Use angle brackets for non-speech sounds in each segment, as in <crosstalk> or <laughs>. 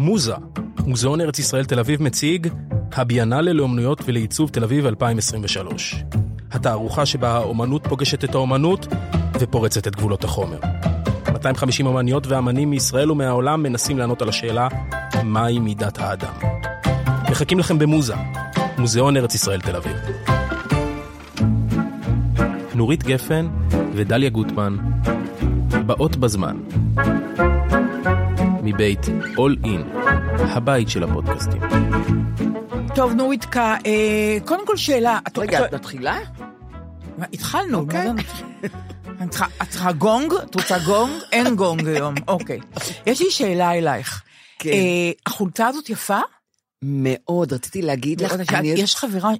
מוזה, מוזיאון ארץ ישראל תל אביב מציג הביאנלה לאומנויות ולעיצוב תל אביב 2023. התערוכה שבה האומנות פוגשת את האומנות ופורצת את גבולות החומר. 250 אמניות ואמנים מישראל ומהעולם מנסים לענות על השאלה מהי מידת האדם. מחכים לכם במוזה, מוזיאון ארץ ישראל תל אביב. נורית גפן ודליה גוטמן, באות בזמן. מבית All In, הבית של הפודקאסטים. טוב, נוריתקה, אה, קודם כל שאלה. את- רגע, את- מתחילה? מה, התחלנו, אוקיי. <laughs> את צריכה- גונג? את רוצה גונג? אין גונג היום, <laughs> אוקיי. יש לי שאלה אלייך. כן. אה, החולצה הזאת יפה? מאוד, רציתי להגיד לך, יש חברה,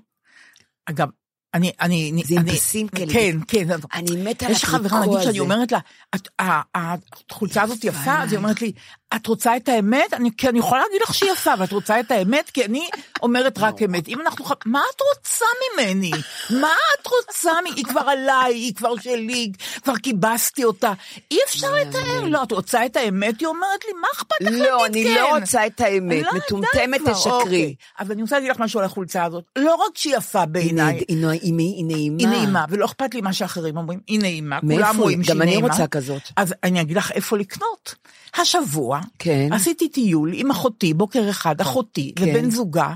אגב, אני, אני, זה עם אני, פסים כאלה. כן, כן. אני מתה על יש חברה, נגיד שאני הזה. אומרת לה, "את- ה- ה- החולצה הזאת יפה, אז היא אומרת לי, את רוצה את האמת? אני, כי אני יכולה להגיד לך שהיא יפה, ואת רוצה את האמת? כי אני אומרת רק אמת. אם אנחנו, ח- מה את רוצה ממני? מה את רוצה? מ- היא כבר עליי, היא כבר שלי, כבר כיבסתי אותה. אי אפשר לתאר, לא, את רוצה את האמת? היא אומרת לי, מה אכפת לך להגיד כן? לא, אני לא רוצה את האמת. לא, מטומטמת, תשקרי. אוקיי. אז אני רוצה להגיד לך משהו על החולצה הזאת. לא רק שהיא יפה בעיניי, היא נעימה. היא נעימה, ולא אכפת לי מה שאחרים אומרים, היא נעימה, מאיפה כולם? רואים שהיא גם אני נעימה. רוצה כזאת. אז אני אגיד לך איפה לקנות. השבוע, כן. עשיתי טיול עם אחותי, בוקר אחד, אחותי כן. ובן זוגה,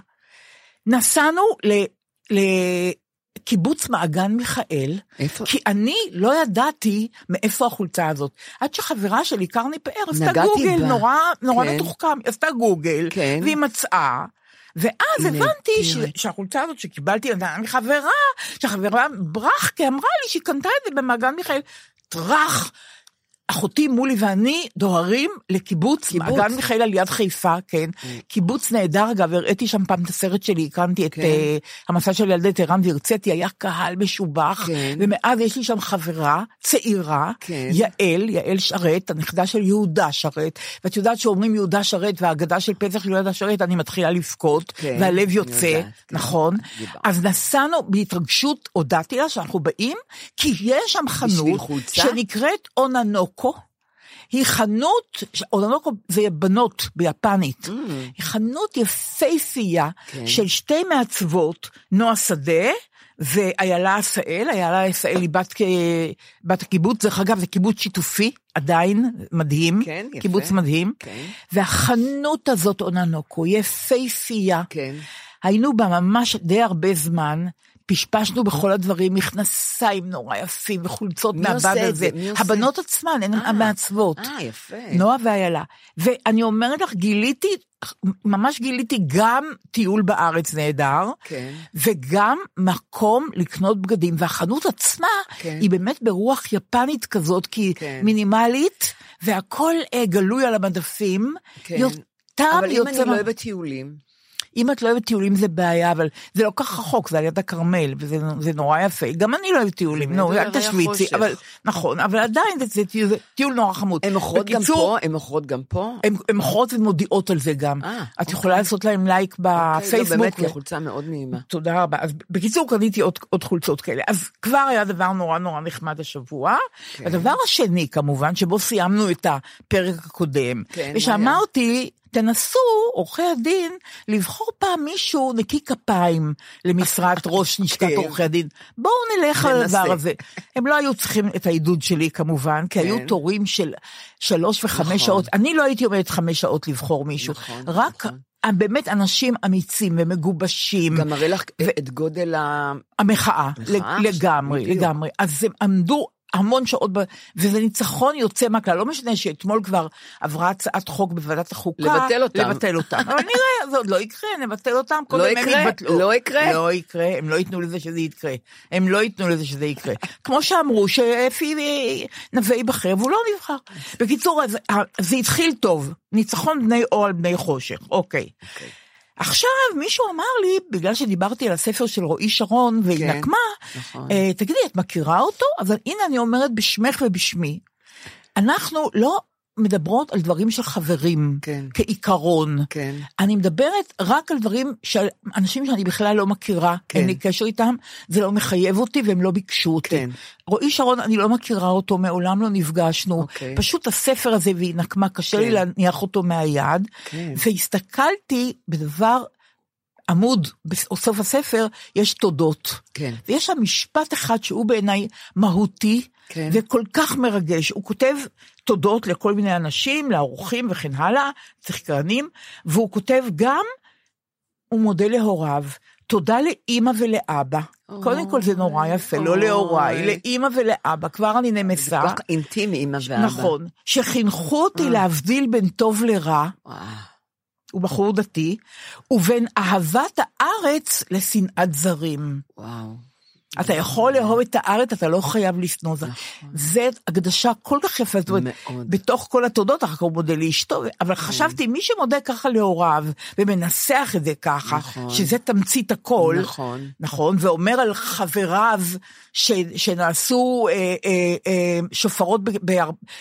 נסענו ל... לקיבוץ מעגן מיכאל, איפה? כי אני לא ידעתי מאיפה החולצה הזאת. עד שחברה שלי, קרני פאר, עשתה גוגל, בה. נורא, נורא כן. מתוחכם, עשתה גוגל, כן. והיא מצאה. ואז הבנתי ש... שהחולצה הזאת שקיבלתי מחברה, שהחברה ברחקה אמרה לי שהיא קנתה את זה במעגן מיכאל. טראח, אחותי מולי ואני דוהרים לקיבוץ, קיבוץ. מעגן מיכאל על יד חיפה, כן. קיבוץ נהדר, אגב, הראיתי שם פעם את הסרט שלי, הקרנתי את. אה, המסע של ילדי טהרן והרציתי, היה קהל משובח, כן. ומאז יש לי שם חברה צעירה, כן. יעל, יעל שרת, הנכדה של יהודה שרת, ואת יודעת שאומרים יהודה שרת והאגדה של פסח של יהודה שרת, אני מתחילה לבכות, כן, והלב יוצא, יודעת. נכון? אז נסענו בהתרגשות, הודעתי לה שאנחנו באים, כי יש שם חנות? שנקראת אוננוקו. היא חנות, אוננוקו זה בנות ביפנית, היא חנות יפייפייה כן. של שתי מעצבות, נועה שדה ואיילה עשאל, איילה עשאל היא בת, בת הקיבוץ, דרך אגב זה קיבוץ שיתופי, עדיין, מדהים, כן, יפה. קיבוץ מדהים, כן. והחנות הזאת אוננוקו, יפייפייה, כן. היינו בה ממש די הרבה זמן, פשפשנו בכל הדברים, מכנסיים נורא יפים וחולצות מהבד הזה. הבנות עצמן, הן אה, המעצבות. אה, יפה. נועה ואיילה. ואני אומרת לך, גיליתי, ממש גיליתי גם טיול בארץ נהדר, כן. וגם מקום לקנות בגדים, והחנות עצמה כן. היא באמת ברוח יפנית כזאת, כי היא כן. מינימלית, והכל אה, גלוי על המדפים. כן. יו- טעם אבל אם אני לא מה- אוהבת טיולים, אם את לא אוהבת טיולים זה בעיה, אבל זה לא כך רחוק, זה על יד הכרמל, וזה זה נורא יפה. גם אני לא אוהבת טיולים, זה נו, אל תשוויצי. אבל נכון, אבל עדיין זה, זה, טיול, זה טיול נורא חמוד. הן מוכרות גם פה? הן מוכרות גם פה? הן מוכרות ומודיעות על זה גם. אה, את אוקיי. יכולה לעשות להם לייק אוקיי, בפייסבוק. לא, באמת, ו- החולצה מאוד נעימה. תודה רבה. אז בקיצור, קניתי עוד, עוד חולצות כאלה. אז כבר היה דבר נורא נורא נחמד השבוע. כן. הדבר השני, כמובן, שבו סיימנו את הפרק הקודם, כן, ושאמרתי, תנסו, עורכי הדין, לבחור פעם מישהו נקי כפיים למשרת <laughs> ראש לשכת כן. עורכי הדין. בואו נלך על. הדבר הזה. הם לא היו צריכים את העידוד שלי כמובן, כי היו כן. תורים של שלוש וחמש נכון. שעות. אני לא הייתי עומדת חמש שעות לבחור מישהו. נכון, רק נכון. באמת אנשים אמיצים ומגובשים. גם מראה לך את גודל. המחאה, מחאה, לגמרי, בדיוק. לגמרי. אז הם עמדו המון שעות, ב... וזה ניצחון יוצא מהכלל. לא משנה שאתמול כבר עברה הצעת חוק בוועדת החוקה. לבטל אותם. לבטל אותם. אבל נראה, זה עוד לא יקרה, נבטל אותם. לא יקרה? יתבטלו. לא יקרה? לא יקרה, הם לא ייתנו לזה שזה יקרה. הם לא ייתנו לזה שזה יקרה. כמו שאמרו, שאפי נווה ייבחר, והוא לא נבחר. בקיצור, אז, זה התחיל טוב. ניצחון בני אור על בני חושך. אוקיי. עכשיו מישהו אמר לי, בגלל שדיברתי על הספר של רועי שרון והיא כן, נקמה, נכון. אה, תגידי, את מכירה אותו? אבל הנה אני אומרת בשמך ובשמי. אנחנו לא מדברות על דברים של חברים, כן. כעיקרון. כן. אני מדברת רק על דברים של אנשים שאני בכלל לא מכירה, כן. אין לי קשר איתם, זה לא מחייב אותי והם לא ביקשו אותי. כן. רועי שרון, אני לא מכירה אותו, מעולם לא נפגשנו. אוקיי. פשוט הספר הזה והיא נקמה, קשה לי כן. להניח אותו מהיד. כן. והסתכלתי בדבר, עמוד בסוף הספר, יש תודות. כן. ויש שם משפט אחד שהוא בעיניי מהותי, כן. וכל כך מרגש. הוא כותב תודות לכל מיני אנשים, לאורחים וכן הלאה, שחקנים, והוא כותב גם, הוא מודה להוריו. תודה לאימא ולאבא. קודם כל זה נורא יפה, לא אוי. להוריי, לאימא ולאבא, כבר אני נמסה. כל כך אינטימי, אמא ואבא. נכון, שחינכו אותי להבדיל בין טוב לרע. הוא בחור דתי, ובין אהבת הארץ לשנאת זרים. וואו. אתה יכול לאהוב את הארץ, אתה לא חייב לשנוא זאת. זה הקדשה כל כך יפה, זאת אומרת. בתוך כל התודות, אחר כך הוא מודה לאשתו, אבל חשבתי, מי שמודה ככה להוריו, ומנסח את זה ככה, נכון. שזה תמצית הכל, נכון. נכון, ואומר על חבריו שנעשו אה, אה, אה, שופרות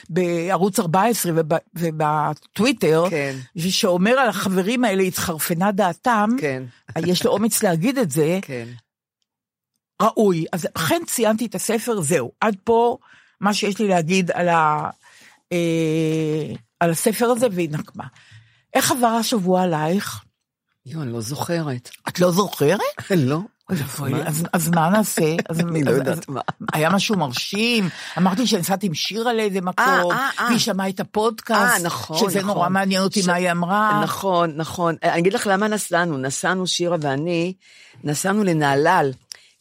בערוץ 14 וב, ובטוויטר, כן. שאומר על החברים האלה, התחרפנה דעתם, כן. יש לו אומץ להגיד את זה, כן. ראוי. אז אכן ציינתי את הספר, זהו. עד פה מה שיש לי להגיד על, ה, אה, על הספר הזה, והיא נקמה. איך עבר השבוע עלייך? יואו, אני לא זוכרת. את לא זוכרת? <laughs> לא. אז, אז מה נעשה? אז, <laughs> אני לא יודעת מה. היה משהו מרשים, אמרתי שנסעתי עם שירה לאיזה מקום, אה, אה. והיא שמעה את הפודקאסט, אה, נכון, שזה נכון. נורא מעניין אותי ש- מה היא אמרה. נכון, נכון. אני אגיד לך למה נסענו. נסענו, שירה ואני, נסענו לנהלל.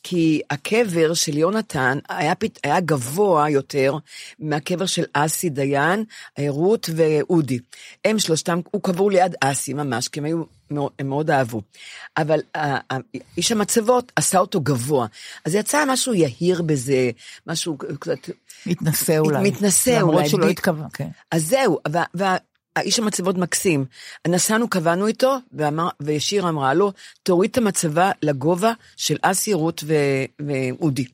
כי הקבר של יונתן היה, פת- היה גבוה יותר מהקבר של אסי דיין, רות ואודי. הם שלושתם, הוא קבור ליד אסי ממש, כי הם היו, הם מאוד אהבו. אבל ה- ה- איש המצבות עשה אותו גבוה. אז יצא משהו יהיר בזה, משהו קצת... מתנשא אולי. מתנשא למרות אולי, שהוא לא. התכוון, כן. אז זהו, והאיש המצבות מקסים. נסענו, קבענו איתו, ואמר, ושירה אמרה לו, תוריד את המצבה לגובה של אסי, רות ו- ואודי.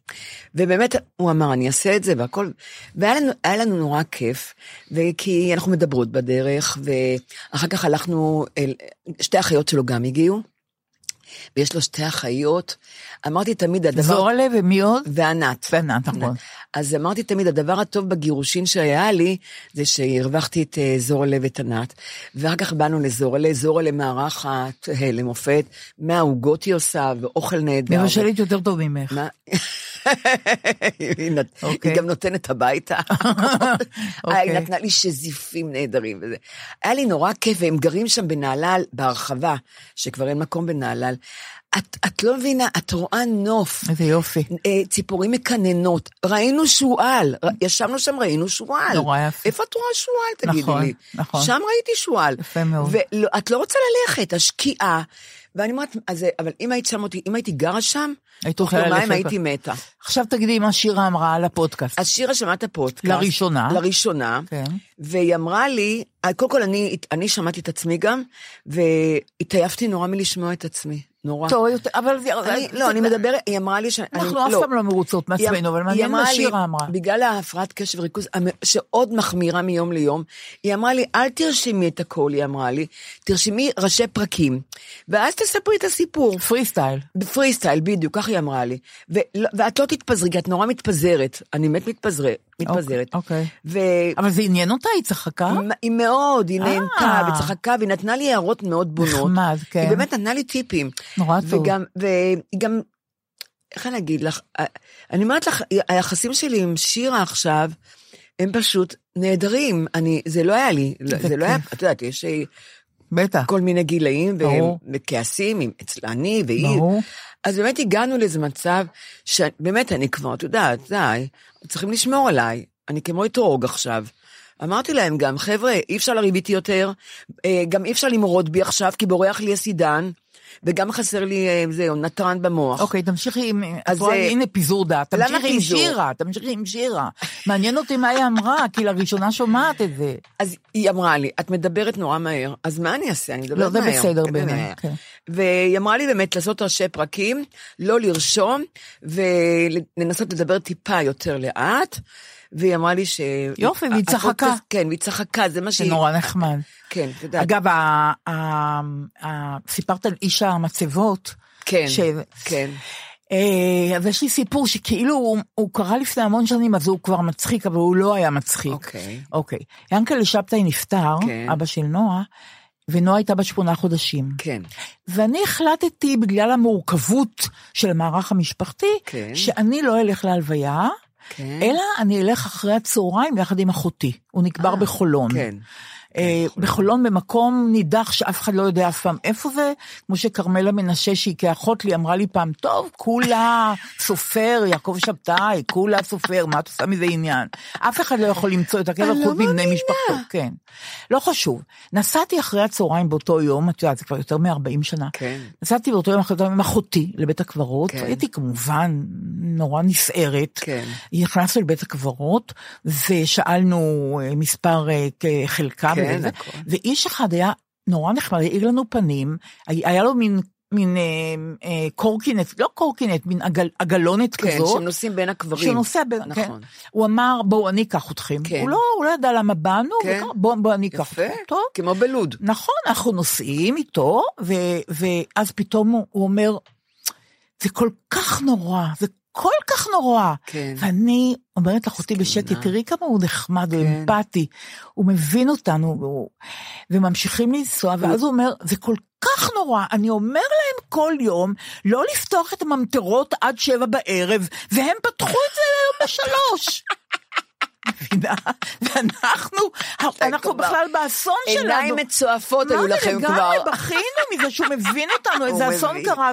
ובאמת, הוא אמר, אני אעשה את זה והכל. והיה לנו, לנו נורא כיף, וכי אנחנו מדברות בדרך, ואחר כך הלכנו, אל, שתי אחיות שלו גם הגיעו, ויש לו שתי אחיות. אמרתי תמיד, הדבר... זורלה ומי עוד? וענת. וענת, נכון. אז אמרתי תמיד, הדבר הטוב בגירושין שהיה לי, זה שהרווחתי את אה, זורלה ואת ענת, ואחר כך באנו לזורלה, זורלה מארחת אה, למופת, מהעוגות היא עושה, ואוכל נהדר. מבשלת יותר טוב ממך. מה? <laughs> היא נת- אוקיי. היא גם נותנת הביתה. <laughs> אה, אוקיי. היא נתנה לי שזיפים נהדרים וזה. היה לי נורא כיף, והם גרים שם בנהלל, בהרחבה, שכבר אין מקום בנהלל. את, את לא מבינה, את רואה נוף. איזה יופי. אה, ציפורים מקננות, ראינו שועל, ר- ישבנו שם, ראינו שועל. נורא יפה. איפה את רואה שועל, תגידי נכון, לי? נכון. שם ראיתי שועל. יפה מאוד. ואת לא רוצה ללכת, השקיעה. ואני אומרת, אז, אבל אם היית שם אותי, אם הייתי גרה שם, היית תוך אוכלת יומיים. הייתי מתה. עכשיו תגידי מה שירה אמרה על הפודקאסט. אז שירה שמעת פודקאסט. לראשונה. לראשונה. כן. והיא אמרה לי, קודם כל אני, אני שמעתי את עצמי גם, והתעייפתי נורא מלשמוע את עצמי. נורא. טוב, יותר- אבל זה... אני, זה- לא, אני מדברת, היא אמרה לי ש... אנחנו אף פעם לא מרוצות מעצמנו, אבל היא מעניין מה שירה אמרה. בגלל ההפרעת קשב וריכוז, שעוד מחמירה מיום ליום, היא אמרה לי, אל תרשמי את הכל, היא אמרה לי, תרשמי ראשי פרקים, ואז תספרי את הסיפור. פרי סטייל. בפרי סטייל, בדיוק, היא אמרה לי. ולא- ואת לא תתפזרי, כי את נורא מתפזרת. אני באמת מתפזרת. מתפזרת. אוקיי. ו... אבל זה עניין אותה, היא צחקה? היא מאוד, היא נהנתה אה. וצחקה, והיא נתנה לי הערות מאוד בונות. נחמד, כן. היא באמת נתנה לי טיפים. נורא טוב. והיא גם, איך אני אגיד לך, אני אומרת לך, היחסים שלי עם שירה עכשיו, הם פשוט נהדרים. אני, זה לא היה לי, זה לא היה. את יודעת, יש אה, בטח. כל מיני גילאים, והם- ברור. וכעסים, עם- אצל אני והיא. ברור. אז באמת הגענו לאיזה מצב, שבאמת אני כבר, את יודעת, די, צריכים לשמור עליי, אני כמו אתרוג עכשיו. אמרתי להם גם, חבר'ה, אי אפשר לריב איתי יותר, אה, גם אי אפשר למרוד בי עכשיו, כי בורח לי הסידן, וגם חסר לי, אה, זהו, נתרן במוח. אוקיי, תמשיכי עם... אז זה- הנה פיזור דעת. למה תמשיכי עם פיזור? שירה, תמשיכי עם שירה. מעניין אותי מה היא אמרה, כי לראשונה שומעת את זה. אז היא אמרה לי, את מדברת נורא מהר, אז מה אני אעשה? אני מדברת לא, מהר. זה בסדר באמת בעיניי, מהר. כן. והיא אמרה לי באמת לעשות ראשי פרקים, לא לרשום, ולנסות לדבר טיפה יותר לאט, והיא אמרה לי ש... יופי, והיא צחקה. כן, והיא צחקה, זה מה זה שהיא... נורא נחמד. כן, יודעת. אגב, סיפרת על איש המצבות. כן, כן. אה, אז יש לי סיפור שכאילו הוא, הוא קרה לפני המון שנים, אז הוא כבר מצחיק, אבל הוא לא היה מצחיק. אוקיי. אוקיי. ינקלה שבתאי נפטר, כן. אבא של נועה, ונועה הייתה בת שמונה חודשים. כן. ואני החלטתי, בגלל המורכבות של המערך המשפחתי, כן. שאני לא אלך להלוויה, כן. אלא אני אלך אחרי הצהריים יחד עם אחותי. הוא נקבר אה, בחולון. כן. אה, בחולון במקום נידח שאף אחד לא יודע אף פעם איפה זה, כמו שכרמלה מנשה שהיא כאחות לי אמרה לי פעם, טוב, כולה סופר, יעקב שבתאי, כולה סופר, מה את עושה מזה עניין? אף אחד לא יכול למצוא את הקבר חוץ לא מבני. משפחתו, כן. לא חשוב. נסעתי אחרי הצהריים באותו יום, את יודעת, זה כבר יותר מ-40 שנה. כן. נסעתי באותו יום אחרי עם אחותי לבית הקברות, כן. הייתי כמובן נורא נסערת. כן. נכנסנו לבית הקברות, ושאלנו אה, מספר אה, חלקה, כן, וזה, הכל. ואיש אחד היה נורא נחמד, העיר לנו פנים, היה לו מין... מין אה, אה, קורקינט, לא קורקינט, מין עגל, עגלונת כן, כזאת. שהם נוסעים בין הקברים. שנוסע בין, נכון. כן. הוא אמר, בואו, אני אקח אתכם. כן. הוא לא, הוא לא ידע למה באנו, כן. בואו, בוא, אני אקח יפה, אתכם. טוב. כמו בלוד. נכון, אנחנו נוסעים איתו, ו, ואז פתאום הוא, הוא אומר, זה כל כך נורא, זה כל כך נורא. כן. ואני אומרת לאחותי. בשקט, תראי כמה הוא נחמד כן. ואמפתי, הוא מבין אותנו, והוא... וממשיכים לנסוע, ואז הוא אומר, זה כל כך נורא, אני אומר להם כל יום, לא לפתוח את הממטרות עד שבע בערב, והם פתחו את זה היום בשלוש. <laughs> מבינה? ואנחנו, אנחנו בכלל באסון שלנו. עיניים מצועפות היו מה זה, לכם כבר. לגמרי, בכינו מזה שהוא מבין אותנו, <laughs> איזה אסון. קרה.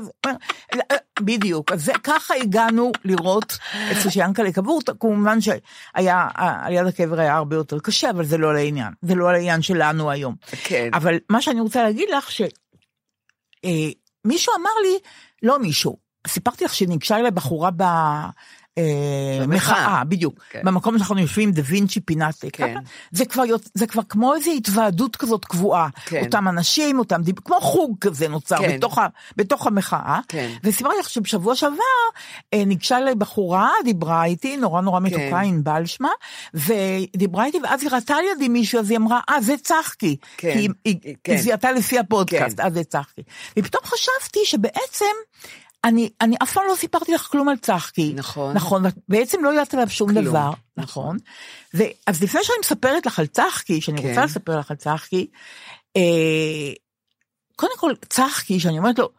בדיוק, אז זה, ככה הגענו לראות איפה שיאנקל'ה קבור, כמובן שהיה, על יד הקבר היה הרבה יותר קשה, אבל זה לא לעניין, זה לא לעניין שלנו היום. כן. אבל מה שאני רוצה להגיד לך, שמישהו אמר לי, לא מישהו, סיפרתי לך שניגשה אליי בחורה ב... אה. מחאה, בדיוק. כן. במקום שאנחנו יושבים, דה וינצ'י פינת. כן. זה כבר, זה כבר כמו איזו התוועדות כזאת קבועה. כן. אותם אנשים, אותם דיב... כמו חוג כזה נוצר כן. בתוך, ה... בתוך המחאה. כן. וסיפרתי לך שבשבוע שעבר אה, ניגשה אליי בחורה, דיברה איתי, נורא נורא מתוקה, כן. ענבל שמה, ודיברה איתי, ואז היא ראתה לידי מישהו, אז היא אמרה, אה, זה צחקי. כן. כי היא, היא, כן. היא זיהתה לפי הפודקאסט, כן. אז זה צחקי. ופתאום חשבתי שבעצם, אני, אני אף פעם לא סיפרתי לך כלום על צחקי. נכון. נכון, בעצם לא יודעת עליו שום כלום. דבר. נכון. ו, אז לפני שאני מספרת לך על צחקי, שאני כן. רוצה לספר לך על צחקי, אה, קודם כל, צחקי, שאני אומרת לו,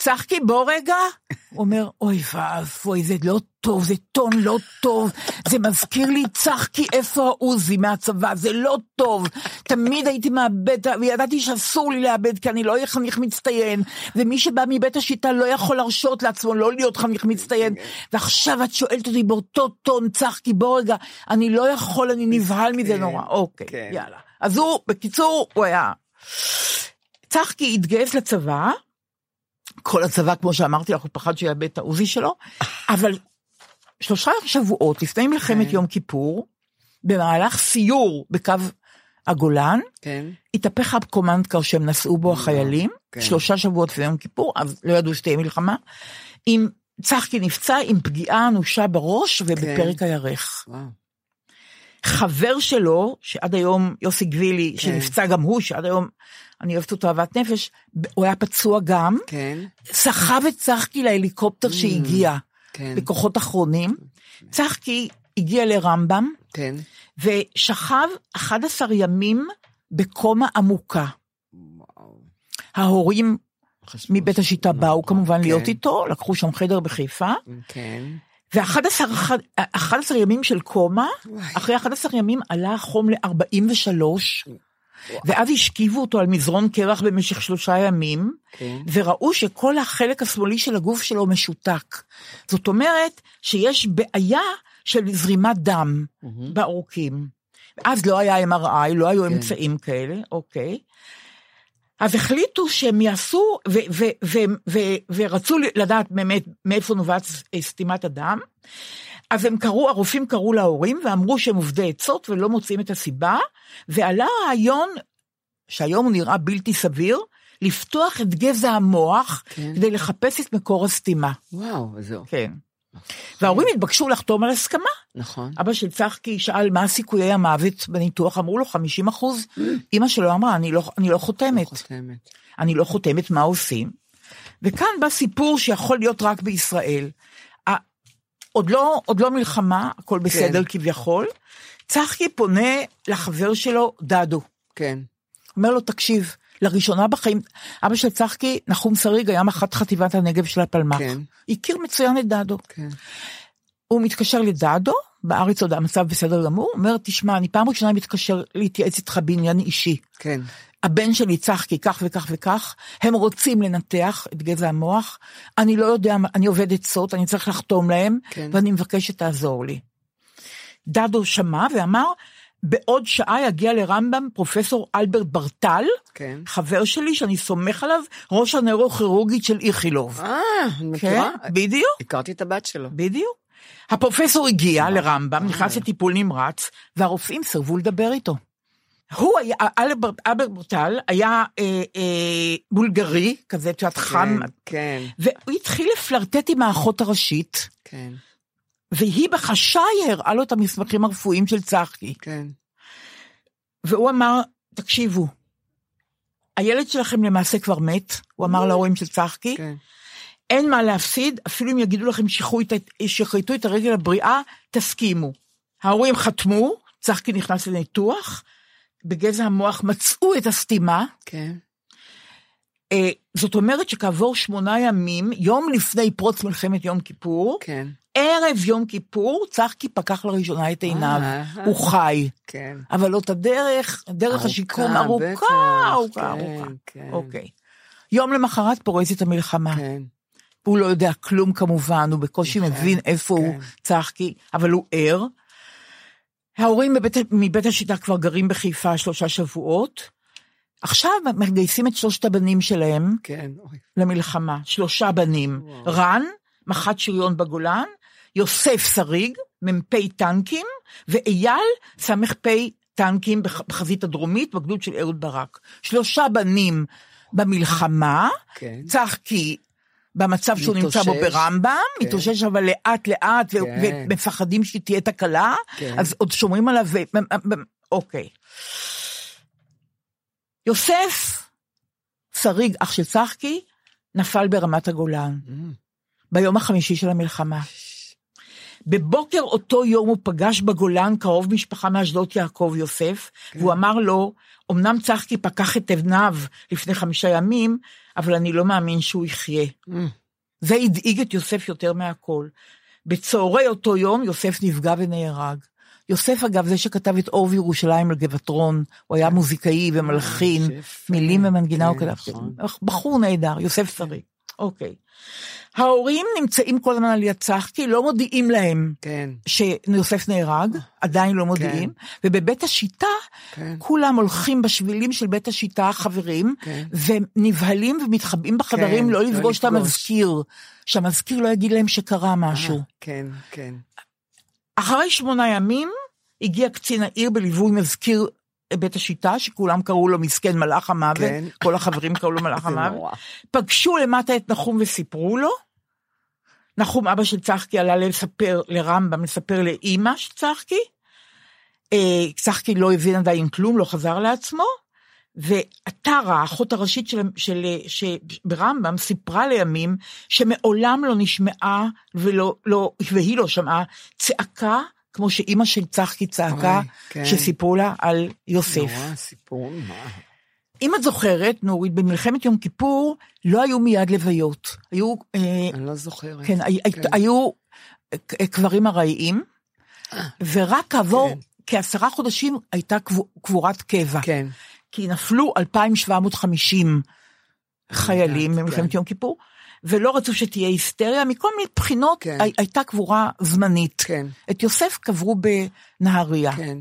צחקי, בוא רגע. הוא אומר, אוי ואבוי, זה לא טוב, זה טון לא טוב, זה מזכיר לי, צחקי, איפה העוזי מהצבא, זה לא טוב. תמיד הייתי מאבד, וידעתי שאסור לי לאבד, כי אני לא אהיה חניך מצטיין, ומי שבא מבית השיטה לא יכול להרשות לעצמו לא להיות חניך מצטיין. ועכשיו את שואלת אותי באותו טון, צחקי, בוא רגע, אני לא יכול, אני נבהל מזה נורא. אוקיי, כן. יאללה. אז הוא, בקיצור, הוא היה... צחקי התגייס לצבא, כל הצבא, כמו שאמרתי לך, הוא פחד שיאבד את העוזי שלו, אבל שלושה שבועות לפני מלחמת כן. יום כיפור, במהלך סיור בקו הגולן, כן. התהפך הקומנדקר שהם נסעו בו החיילים, כן. שלושה שבועות לפני יום כיפור, אז לא ידעו שתהיה מלחמה, עם צחקי נפצע עם פגיעה אנושה בראש ובפרק הירך. וואו. חבר שלו, שעד היום, יוסי גבילי, כן. שנפצע גם הוא, שעד היום אני אוהבת אותו אהבת נפש, הוא היה פצוע גם, כן. סחב את צחקי להליקופטר שהגיע, כן. בכוחות אחרונים. צחקי הגיע לרמב"ם, כן. ושכב 11 ימים בקומה עמוקה. וואו. ההורים מבית השיטה באו כמובן כן. להיות איתו, לקחו שם חדר בחיפה, כן. ו-11 ימים של קומה, וואי. אחרי 11 ימים עלה החום ל-43, ואז השכיבו אותו על מזרון קרח במשך שלושה ימים, כן. וראו שכל החלק השמאלי של הגוף שלו משותק. זאת אומרת שיש בעיה של זרימת דם בעורקים. אז לא היה MRI, לא היו כן. אמצעים כאלה, אוקיי. אז החליטו שהם יעשו, ו- ו- ו- ו- ורצו לדעת באמת מאיפה נובעת סתימת הדם. אז הם קראו, הרופאים קראו להורים ואמרו שהם עובדי עצות ולא מוצאים את הסיבה, ועלה רעיון, שהיום הוא נראה בלתי סביר, לפתוח את גזע המוח כן. כדי לחפש את מקור הסתימה. וואו, זהו. כן. וההורים התבקשו לחתום על הסכמה. נכון. אבא של צחקי שאל מה סיכויי המוות בניתוח, אמרו לו 50 אחוז. אימא שלו אמרה, אני לא, אני לא חותמת. חותמת. אני לא חותמת, מה עושים? וכאן בא סיפור שיכול להיות רק בישראל. עוד לא, עוד לא מלחמה, הכל בסדר כביכול. צחקי פונה לחבר שלו, דדו. כן. אומר לו, תקשיב, לראשונה בחיים, אבא של צחקי, נחום שריג, היה מח"ט חטיבת הנגב של הפלמ"ח. כן. הכיר מצוין את דדו. כן. הוא מתקשר לדדו, בארץ עוד המצב בסדר גמור, אומר, תשמע, אני פעם ראשונה מתקשר להתייעץ איתך בעניין אישי. כן. הבן שלי צחקי כך וכך וכך, הם רוצים לנתח את גזע המוח, אני לא יודע, אני עובד עצות, אני צריך לחתום להם, כן. ואני מבקש שתעזור לי. דדו שמע ואמר, בעוד שעה יגיע לרמב"ם פרופסור אלברט ברטל, כן. חבר שלי שאני סומך עליו, ראש הנוירוכירורגית של איכילוב. אה, כן. בדיוק. הכרתי את הבת שלו. בדיוק. הפרופסור הגיע לרמב"ם, נכנס לטיפול נמרץ, והרופאים סירבו לדבר איתו. הוא היה, אלברט, אלברט ברטל היה אה, אה, בולגרי, כזה, את יודעת, חם, כן. והוא התחיל לפלרטט עם האחות הראשית, כן. והיא בחשאי הראה לו את המסמכים הרפואיים של צחקי. כן. והוא אמר, תקשיבו, הילד שלכם למעשה כבר מת, הוא אמר להורים של צחקי, כן. אין מה להפסיד, אפילו אם יגידו לכם שחרטו את הרגל הבריאה, תסכימו. ההורים חתמו, צחקי נכנס לניתוח, בגזע המוח מצאו את הסתימה, כן. אה, זאת אומרת שכעבור שמונה ימים, יום לפני פרוץ מלחמת יום כיפור, כן. ערב יום כיפור, צחקי פקח לראשונה את עיניו, אה. הוא חי. כן. אבל עוד הדרך, דרך ארוכה, השיקום בטח, ארוכה, ארוכה, כן, ארוכה. כן. אוקיי. יום למחרת פורצת המלחמה. כן. הוא לא יודע כלום כמובן, הוא בקושי כן, מבין איפה הוא כן. צחקי, אבל הוא ער. ההורים בבית, מבית השיטה כבר גרים בחיפה שלושה שבועות. עכשיו מגייסים את שלושת הבנים שלהם כן. למלחמה, שלושה בנים. וואו. רן, מח"ט שריון בגולן, יוסף שריג, מ"פ טנקים, ואייל, סמ"פ טנקים בח- בחזית הדרומית, בגדוד של אהוד ברק. שלושה בנים במלחמה, כן. צחקי במצב שהוא נמצא בו. ברמב"ם, כן. מתאושש אבל לאט לאט, כן. ומפחדים שתהיה תקלה, כן. אז עוד שומרים עליו, ו- אוקיי. יוסף שריג, אח של צחקי, נפל ברמת הגולן, Mm. ביום החמישי של המלחמה. בבוקר אותו יום הוא פגש בגולן קרוב משפחה מאשדות יעקב יוסף, והוא אמר לו, אמנם צחקי פקח את עיניו לפני חמישה ימים, אבל אני לא מאמין שהוא יחיה. Mm. זה הדאיג את יוסף יותר מהכל. בצהרי אותו יום יוסף נפגע ונהרג. יוסף אגב זה שכתב את אור וירושלים על גבעתרון, הוא היה מוזיקאי ומלחין. מילים ומנגינה הוא כן, כתב. נכון. בחור נהדר, יוסף שריג. אוקיי. ההורים נמצאים כל הזמן על יד צחקי, לא מודיעים להם כן. שיוסף נהרג, עדיין לא מודיעים, ובבית השיטה, כן. כולם הולכים בשבילים של בית השיטה, חברים, כן. ונבהלים ומתחבאים בחדרים כן, לא לא לפגוש את לפגוש. המזכיר, שהמזכיר לא יגיד להם שקרה משהו. אה, כן, כן. אחרי שמונה ימים הגיע קצין העיר בליווי מזכיר בית השיטה, שכולם קראו לו מסכן מלאך המוות, כן. כל החברים קראו לו מלאך <laughs> המוות. פגשו למטה את נחום וסיפרו לו. נחום, אבא של צחקי, עלה לספר לרמב"ם, לספר לאימא של צחקי. אה, צחקי לא הבין עדיין כלום, לא חזר לעצמו. וטרה, האחות הראשית של, של, של, ברמב"ם, סיפרה לימים שמעולם לא נשמעה ולא, לא, והיא לא שמעה צעקה כמו שאימא של צחקי צעקה, אוי, כן. שסיפרו לה על יוסף. נורא, סיפור, מה? אם את זוכרת, נורית, במלחמת יום כיפור לא היו מיד לוויות. היו, אה, אני לא זוכרת. כן, כן. היו אה, קברים ארעיים, ורק כעבור כן. כעשרה חודשים הייתה קבור- קבורת קבע. כן. כי נפלו 2,750 חיילים יודעת, במלחמת כן. יום כיפור, ולא רצו שתהיה היסטריה, מכל מיני בחינות כן. הי- הייתה קבורה זמנית. כן. את יוסף קברו בנהריה. כן.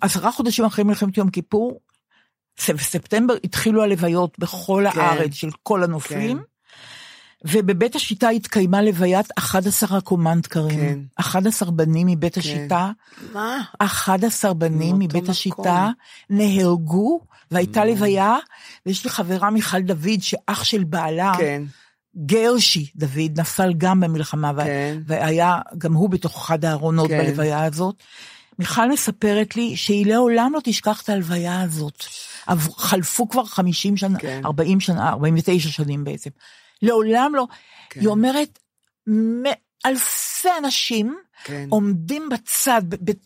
עשרה חודשים אחרי מלחמת יום כיפור, בספטמבר התחילו הלוויות בכל כן. הארץ של כל הנופלים, כן. ובבית השיטה התקיימה לוויית 11 הקומנדקרים. כן. 11 בנים מבית השיטה, מה? 11 בנים מבית מקום. השיטה נהרגו, והייתה לוויה, ויש לי חברה מיכל דוד, שאח של בעלה, כן. גרשי דוד, נפל גם במלחמה, כן. והיה גם הוא בתוך אחד הארונות כן. בלוויה הזאת. מיכל מספרת לי שהיא לעולם לא תשכח את הלוויה הזאת. חלפו כבר 50 שנה, כן. 40 שנה, 49 שנים בעצם. לעולם לא. כן. היא אומרת, אלפי אנשים כן. עומדים בצד,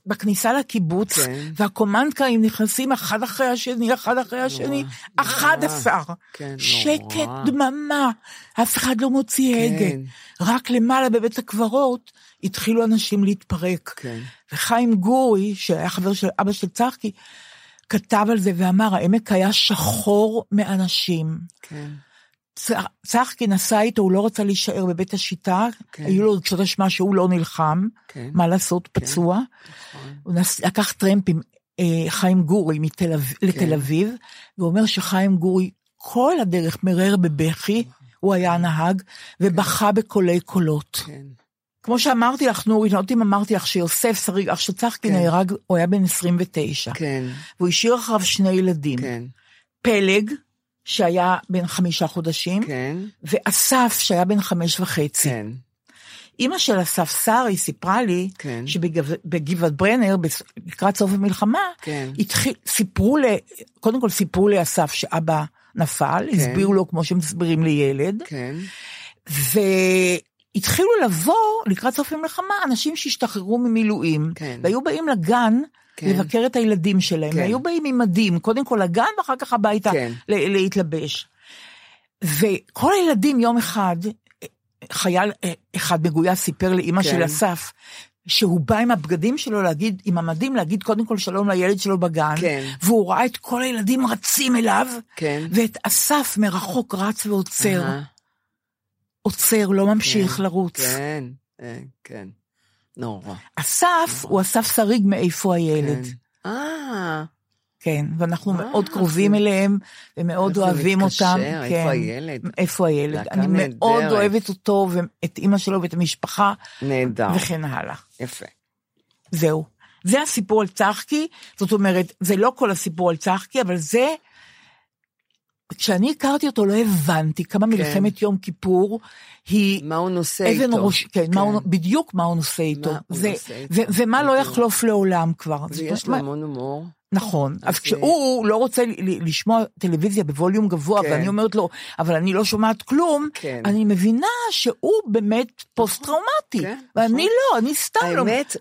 בכניסה לקיבוץ, כן. והקומנדקרים נכנסים אחד אחרי השני, אחד אחרי השני, נורא, 11. כן, שקט, נורא. דממה, אף אחד לא מוציא כן. הגה. רק למעלה בבית הקברות התחילו אנשים להתפרק. כן. וחיים גורי, שהיה חבר של אבא של צחקי, כתב על זה ואמר, העמק היה שחור מאנשים. כן. צ- צחקי נסע איתו, הוא לא רצה להישאר בבית השיטה, כן. היו לו רגשות אשמה שהוא לא נלחם, כן. מה לעשות, פצוע. נכון. הוא נס... לקח טרמפ עם אה, חיים גורי מתל כן. לתל אביב, והוא אומר שחיים גורי כל הדרך מרר בבכי, הוא היה הנהג, ובכה בקולי קולות. כן. כמו שאמרתי לך, נורית, לא יודעת אם אמרתי לך שיוסף שריג, אח של צחקי כן. נהרג, הוא היה בן 29. כן. והוא השאיר אחריו שני ילדים. כן. פלג, שהיה בן חמישה חודשים, כן. ואסף, שהיה בן חמש וחצי. כן. אימא של אסף שרי סיפרה לי, כן. שבגבעת ברנר, לקראת סוף המלחמה, כן. התחיל, סיפרו ל... קודם כל סיפרו לאסף שאבא נפל, כן. הסבירו לו כמו שמסבירים לילד, כן. והתחילו לבוא לקראת סוף המלחמה אנשים שהשתחררו ממילואים, כן. והיו באים לגן כן. לבקר את הילדים שלהם, כן. והיו באים עם מדים, קודם כל לגן ואחר כך הביתה כן. להתלבש. וכל הילדים יום אחד, חייל אה, אחד מגויס סיפר לאימא כן. של אסף, שהוא בא עם הבגדים שלו להגיד, עם המדים, להגיד קודם כל שלום לילד שלו בגן, כן. והוא ראה את כל הילדים רצים אליו, כן. ואת אסף מרחוק רץ ועוצר, אהה. עוצר, לא ממשיך כן. לרוץ. כן. כן. נורא. אסף הוא אסף שריג מאיפה הילד. כן. אה. כן, ואנחנו אה, מאוד קרובים אליהם, ומאוד אוהבים מתקשר? אותם. איפה כן. הילד? איפה הילד? אני מאוד. אוהבת אותו, ואת אימא שלו ואת המשפחה, נהדר. וכן הלאה. יפה. זהו. זה הסיפור על צחקי, זאת אומרת, זה לא כל הסיפור על צחקי, אבל זה... כשאני הכרתי אותו לא הבנתי כמה מלחמת יום כיפור היא מה הוא נושא איתו? ראש, כן, כן. מה הוא, בדיוק מה הוא נושא איתו. מה הוא זה, נושא איתו. ו, ומה לא בדיוק. יחלוף לעולם כבר. ויש לו המון הומור. נכון, אז זה- כשהוא לא רוצה לשמוע טלוויזיה בווליום גבוה, כן. ואני אומרת לו, אבל אני לא שומעת כלום, כן. אני מבינה שהוא באמת פוסט-טראומטי, כן, ואני נכון. לא, אני סתם לא... האמת,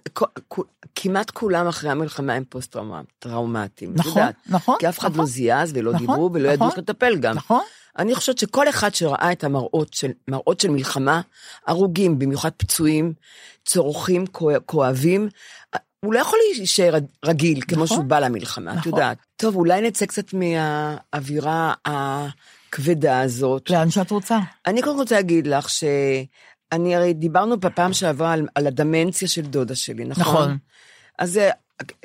כמעט כולם אחרי המלחמה הם פוסט-טראומטיים. נכון, יודעת. נכון, כי אף אחד נכון. לא זיז ולא נכון, דיברו ולא ידעו נכון. איך לטפל גם. נכון? אני חושבת שכל אחד שראה את המראות של, מראות של מלחמה, הרוגים, במיוחד פצועים, צורכים, כוא- כואבים, הוא לא יכול להישאר רגיל כמו נכון. שהוא בא למלחמה, את נכון. יודעת. טוב, אולי נצא קצת מהאווירה הכבדה הזאת. לאן שאת רוצה. אני קודם רוצה להגיד לך שאני הרי דיברנו בפעם שעברה על, על הדמנציה של דודה שלי, נכון? נכון. אז אה,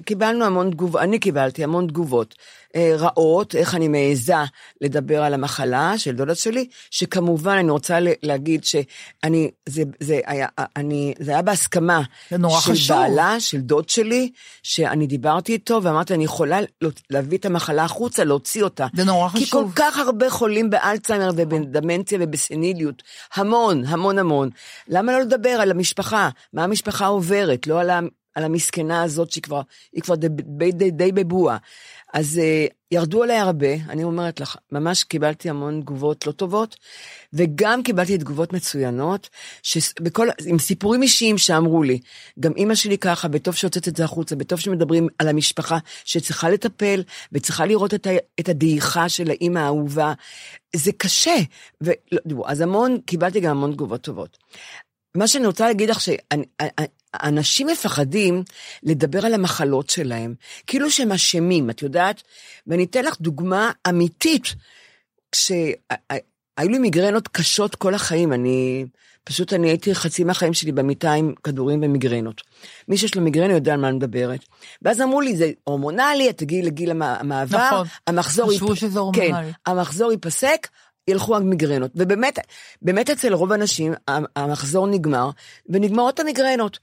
קיבלנו המון תגובות, אני קיבלתי המון תגובות אה, רעות, איך אני מעיזה לדבר על המחלה של דודה שלי, שכמובן אני רוצה להגיד שאני, זה, זה, היה, אני, זה היה בהסכמה זה נורא של חשוב. בעלה, של דוד שלי, שאני דיברתי איתו ואמרתי, אני יכולה לה- להביא את המחלה החוצה, להוציא אותה. זה נורא כי כל חשוב. כך הרבה חולים באלצהיימר ובדמנציה ובסניליות, המון, המון המון. למה לא לדבר על המשפחה, מה המשפחה עוברת, לא על, ה, על המסכנה הזאת שהיא כבר, היא כבר די, די, די, בבועה. אז uh, ירדו עליי הרבה, אני אומרת לך, ממש קיבלתי המון תגובות לא טובות, וגם קיבלתי תגובות מצוינות, שבכל, עם סיפורים אישיים שאמרו לי, גם אימא שלי ככה, וטוב שהוצאת את זה החוצה, וטוב שמדברים על המשפחה שצריכה לטפל, וצריכה לראות את, ה, את הדעיכה של האימא האהובה. זה קשה, ולא, אז המון, קיבלתי גם המון תגובות טובות. מה שאני רוצה להגיד לך, שאנשים מפחדים לדבר על המחלות שלהם, כאילו שהם אשמים, את יודעת? ואני אתן לך דוגמה אמיתית, כשהיו לי מיגרנות קשות כל החיים, אני, פשוט אני הייתי חצי מהחיים שלי במיטה עם כדורים ומיגרנות. מי שיש לו מיגרנה יודע על מה אני מדברת. ואז אמרו לי, זה הורמונלי, את תגיעי לגיל המעבר, נכון. המחזור... חשבו שזה הורמונלי. כן, המחזור ייפסק, ילכו המיגרנות. ובאמת, באמת אצל רוב האנשים המחזור נגמר, ונגמרות המיגרנות.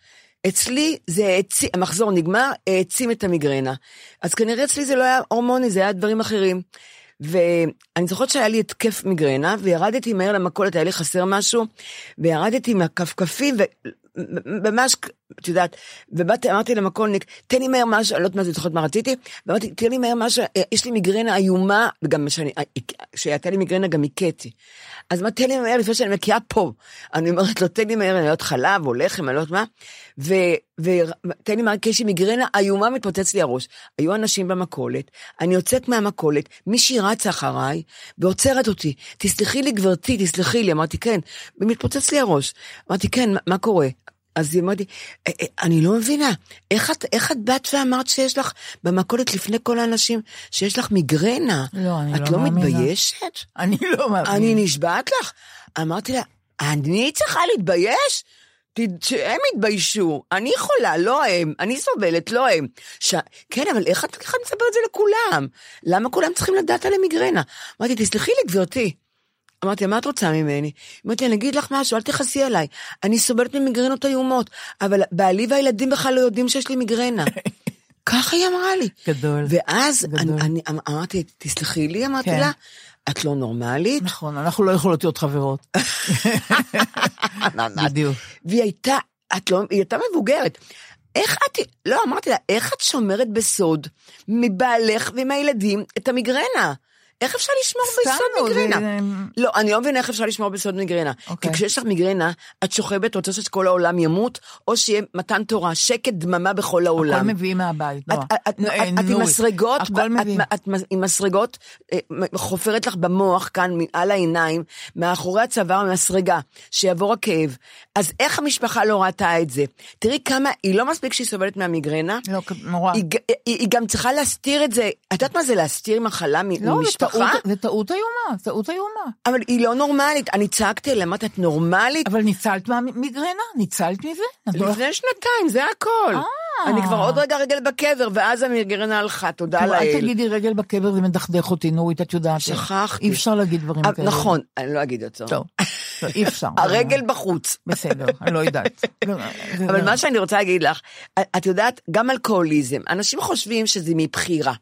אצלי זה העצים, המחזור נגמר, העצים את המיגרנה. אז כנראה אצלי זה לא היה הורמוני, זה היה דברים אחרים. ואני זוכרת שהיה לי התקף מיגרנה, וירדתי מהר למכולת, היה לי חסר משהו, וירדתי מהכפכפים, וממש, את יודעת, ובאתי, אמרתי למכולניק, תן לי מהר משהו, אני לא יודעת מה זה, זוכרת מה רציתי, ואמרתי, תן לי מהר משהו, יש לי מיגרנה איומה, וגם כשהייתה לי מיגרנה גם הכיתי. אז מה, תן לי מהר לפני שאני מקיאה פה. אני אומרת לו, תן לי מהר, אני לא יודעת חלב או לחם, אני לא יודעת מה, ותן לי מהר, כי יש לי מיגרנה איומה, מתפוצץ לי הראש. היו אנשים במכולת, אני יוצאת מהמכולת, מישהי רצה אחריי, ועוצרת אותי, תסלחי לי גברתי, תסלחי לי, אמרתי, כן, ומתפוצץ לי הראש. אמרתי, כן, מה, מה קורה? אז היא אמרתי, אני לא מבינה, איך את, איך את באת ואמרת שיש לך במכולת לפני כל האנשים, שיש לך מיגרנה? לא, אני את לא לא מאמינה. מתביישת? אני לא מאמינה. אני נשבעת לך. אמרתי לה, אני צריכה להתבייש? שהם יתביישו, אני חולה, לא הם, אני סובלת, לא הם. ש... כן, אבל את איך את מספרת את זה לכולם? למה כולם צריכים לדעת על המיגרנה? אמרתי, תסלחי לי, גברתי. אמרתי, מה את רוצה ממני? אמרתי, אני אגיד לך משהו, אל תכעסי עליי. אני סובלת ממיגרנות איומות, אבל בעלי והילדים בכלל לא יודעים שיש לי מיגרנה. <laughs> ככה היא אמרה לי. גדול. ואז גדול. אני, אני אמ- אמרתי, תסלחי לי, אמרתי כן. לה, את לא נורמלית. נכון, אנחנו לא יכולות להיות חברות. <laughs> בדיוק. והיא הייתה, את לא, היא הייתה מבוגרת. איך את, לא, אמרתי לה, איך את שומרת בסוד מבעלך ומהילדים את המיגרנה? איך אפשר לשמור זה- מיגרנה? לא, אני לא מבינה איך אפשר לשמור בסוד מיגרנה. כי אוקיי. כשיש לך מיגרנה, את שוכבת, רוצה שכל העולם ימות, או שיהיה מתן תורה, שקט, דממה בכל העולם. הכל מביאים מהבית, לא. את, עם מסרגות, את עם מסרגות, אה, חופרת לך במוח כאן, על העיניים, מאחורי הצוואר מסרגה, שיעבור הכאב. אז איך המשפחה לא ראתה את זה? תראי כמה, היא לא מספיק שהיא סובלת מהמיגרנה, לא, נורא. היא, היא, היא גם צריכה להסתיר את זה. את יודעת מה זה להסתיר מחלה מ- לא, ממשפחה? טעות- זה טעות איומה, טעות איומה. אבל היא לא נורמלית. אני צעקתי אליה, אמרתי, את נורמלית? אבל ניצלת מהמיגרנה? ניצלת מזה? לך- לפני שנתיים, זה הכל. אה. אני כבר עוד רגע רגל בקבר, ואז המיגרנה הלכה, תודה טוב, אל לאל. תגידי רגל בקבר, זה מדכדך אותי, נורית, את יודעת. שכחתי. אי אפשר להגיד דברים אה, כאלה. נכון, אני לא אגיד אותו. טוב, אי אפשר. <laughs> הרגל בחוץ. בסדר, אני לא יודעת. <laughs> אבל מה שאני רוצה להגיד לך, את יודעת, גם אלכוהוליזם, אנשים חושבים שזה מבחירה.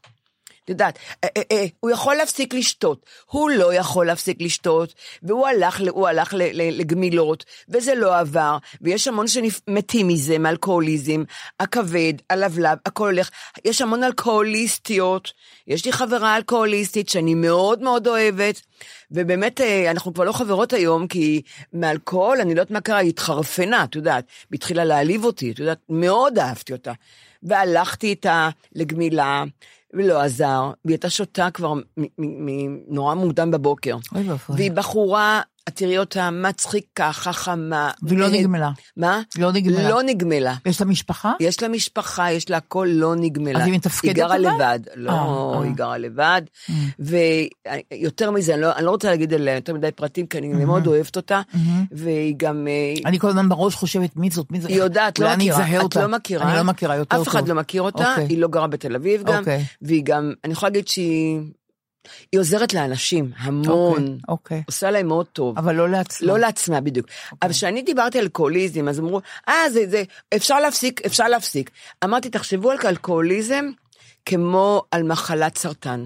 את יודעת, אה, אה, אה, הוא יכול להפסיק לשתות, הוא לא יכול להפסיק לשתות, והוא הלך, הוא הלך לגמילות, וזה לא עבר, ויש המון שמתים מזה, מאלכוהוליזם, הכבד, הלבלב, הכל הולך, יש המון אלכוהוליסטיות, יש לי חברה אלכוהוליסטית שאני מאוד מאוד אוהבת, ובאמת, אנחנו כבר לא חברות היום, כי מאלכוהול, אני לא יודעת מה קרה, היא התחרפנה, את יודעת, והתחילה להעליב אותי, את יודעת, מאוד אהבתי אותה. והלכתי איתה לגמילה, ולא עזר, והיא הייתה שותה כבר מ- מ- מ- נורא מוקדם בבוקר. אוי ואבוי. והיא בחורה את תראי אותה מצחיקה, חכמה. והיא לא נהד- נגמלה. מה? לא נגמלה. לא נגמלה. יש לה משפחה? יש לה משפחה, יש לה הכל לא נגמלה. אז היא מתפקדת היא גרה? לבד. אה, לא, אה. היא גרה לבד. ויותר מזה, אני לא, אני לא רוצה להגיד עליה יותר מדי פרטים, כי אני מאוד אוהבת אותה, והיא גם... אה, אני כל הזמן בראש חושבת מי זאת, מי זאת. היא יודעת, לא מכירה. את. לא מכירה. אני לא מכירה יותר טוב. אף אחד לא מכיר אותה, אוקיי. היא לא גרה בתל אביב גם, אוקיי. והיא גם, אני יכולה להגיד שהיא... היא עוזרת לאנשים, המון. אוקיי, אוקיי. עושה להם מאוד טוב. אבל לא לעצמה. לא לעצמה בדיוק. אוקיי. אבל כשאני דיברתי על אלכוהוליזם, אז אמרו, אה, זה, זה, אפשר להפסיק, אפשר להפסיק. אמרתי, תחשבו על אלכוהוליזם כמו על מחלת סרטן.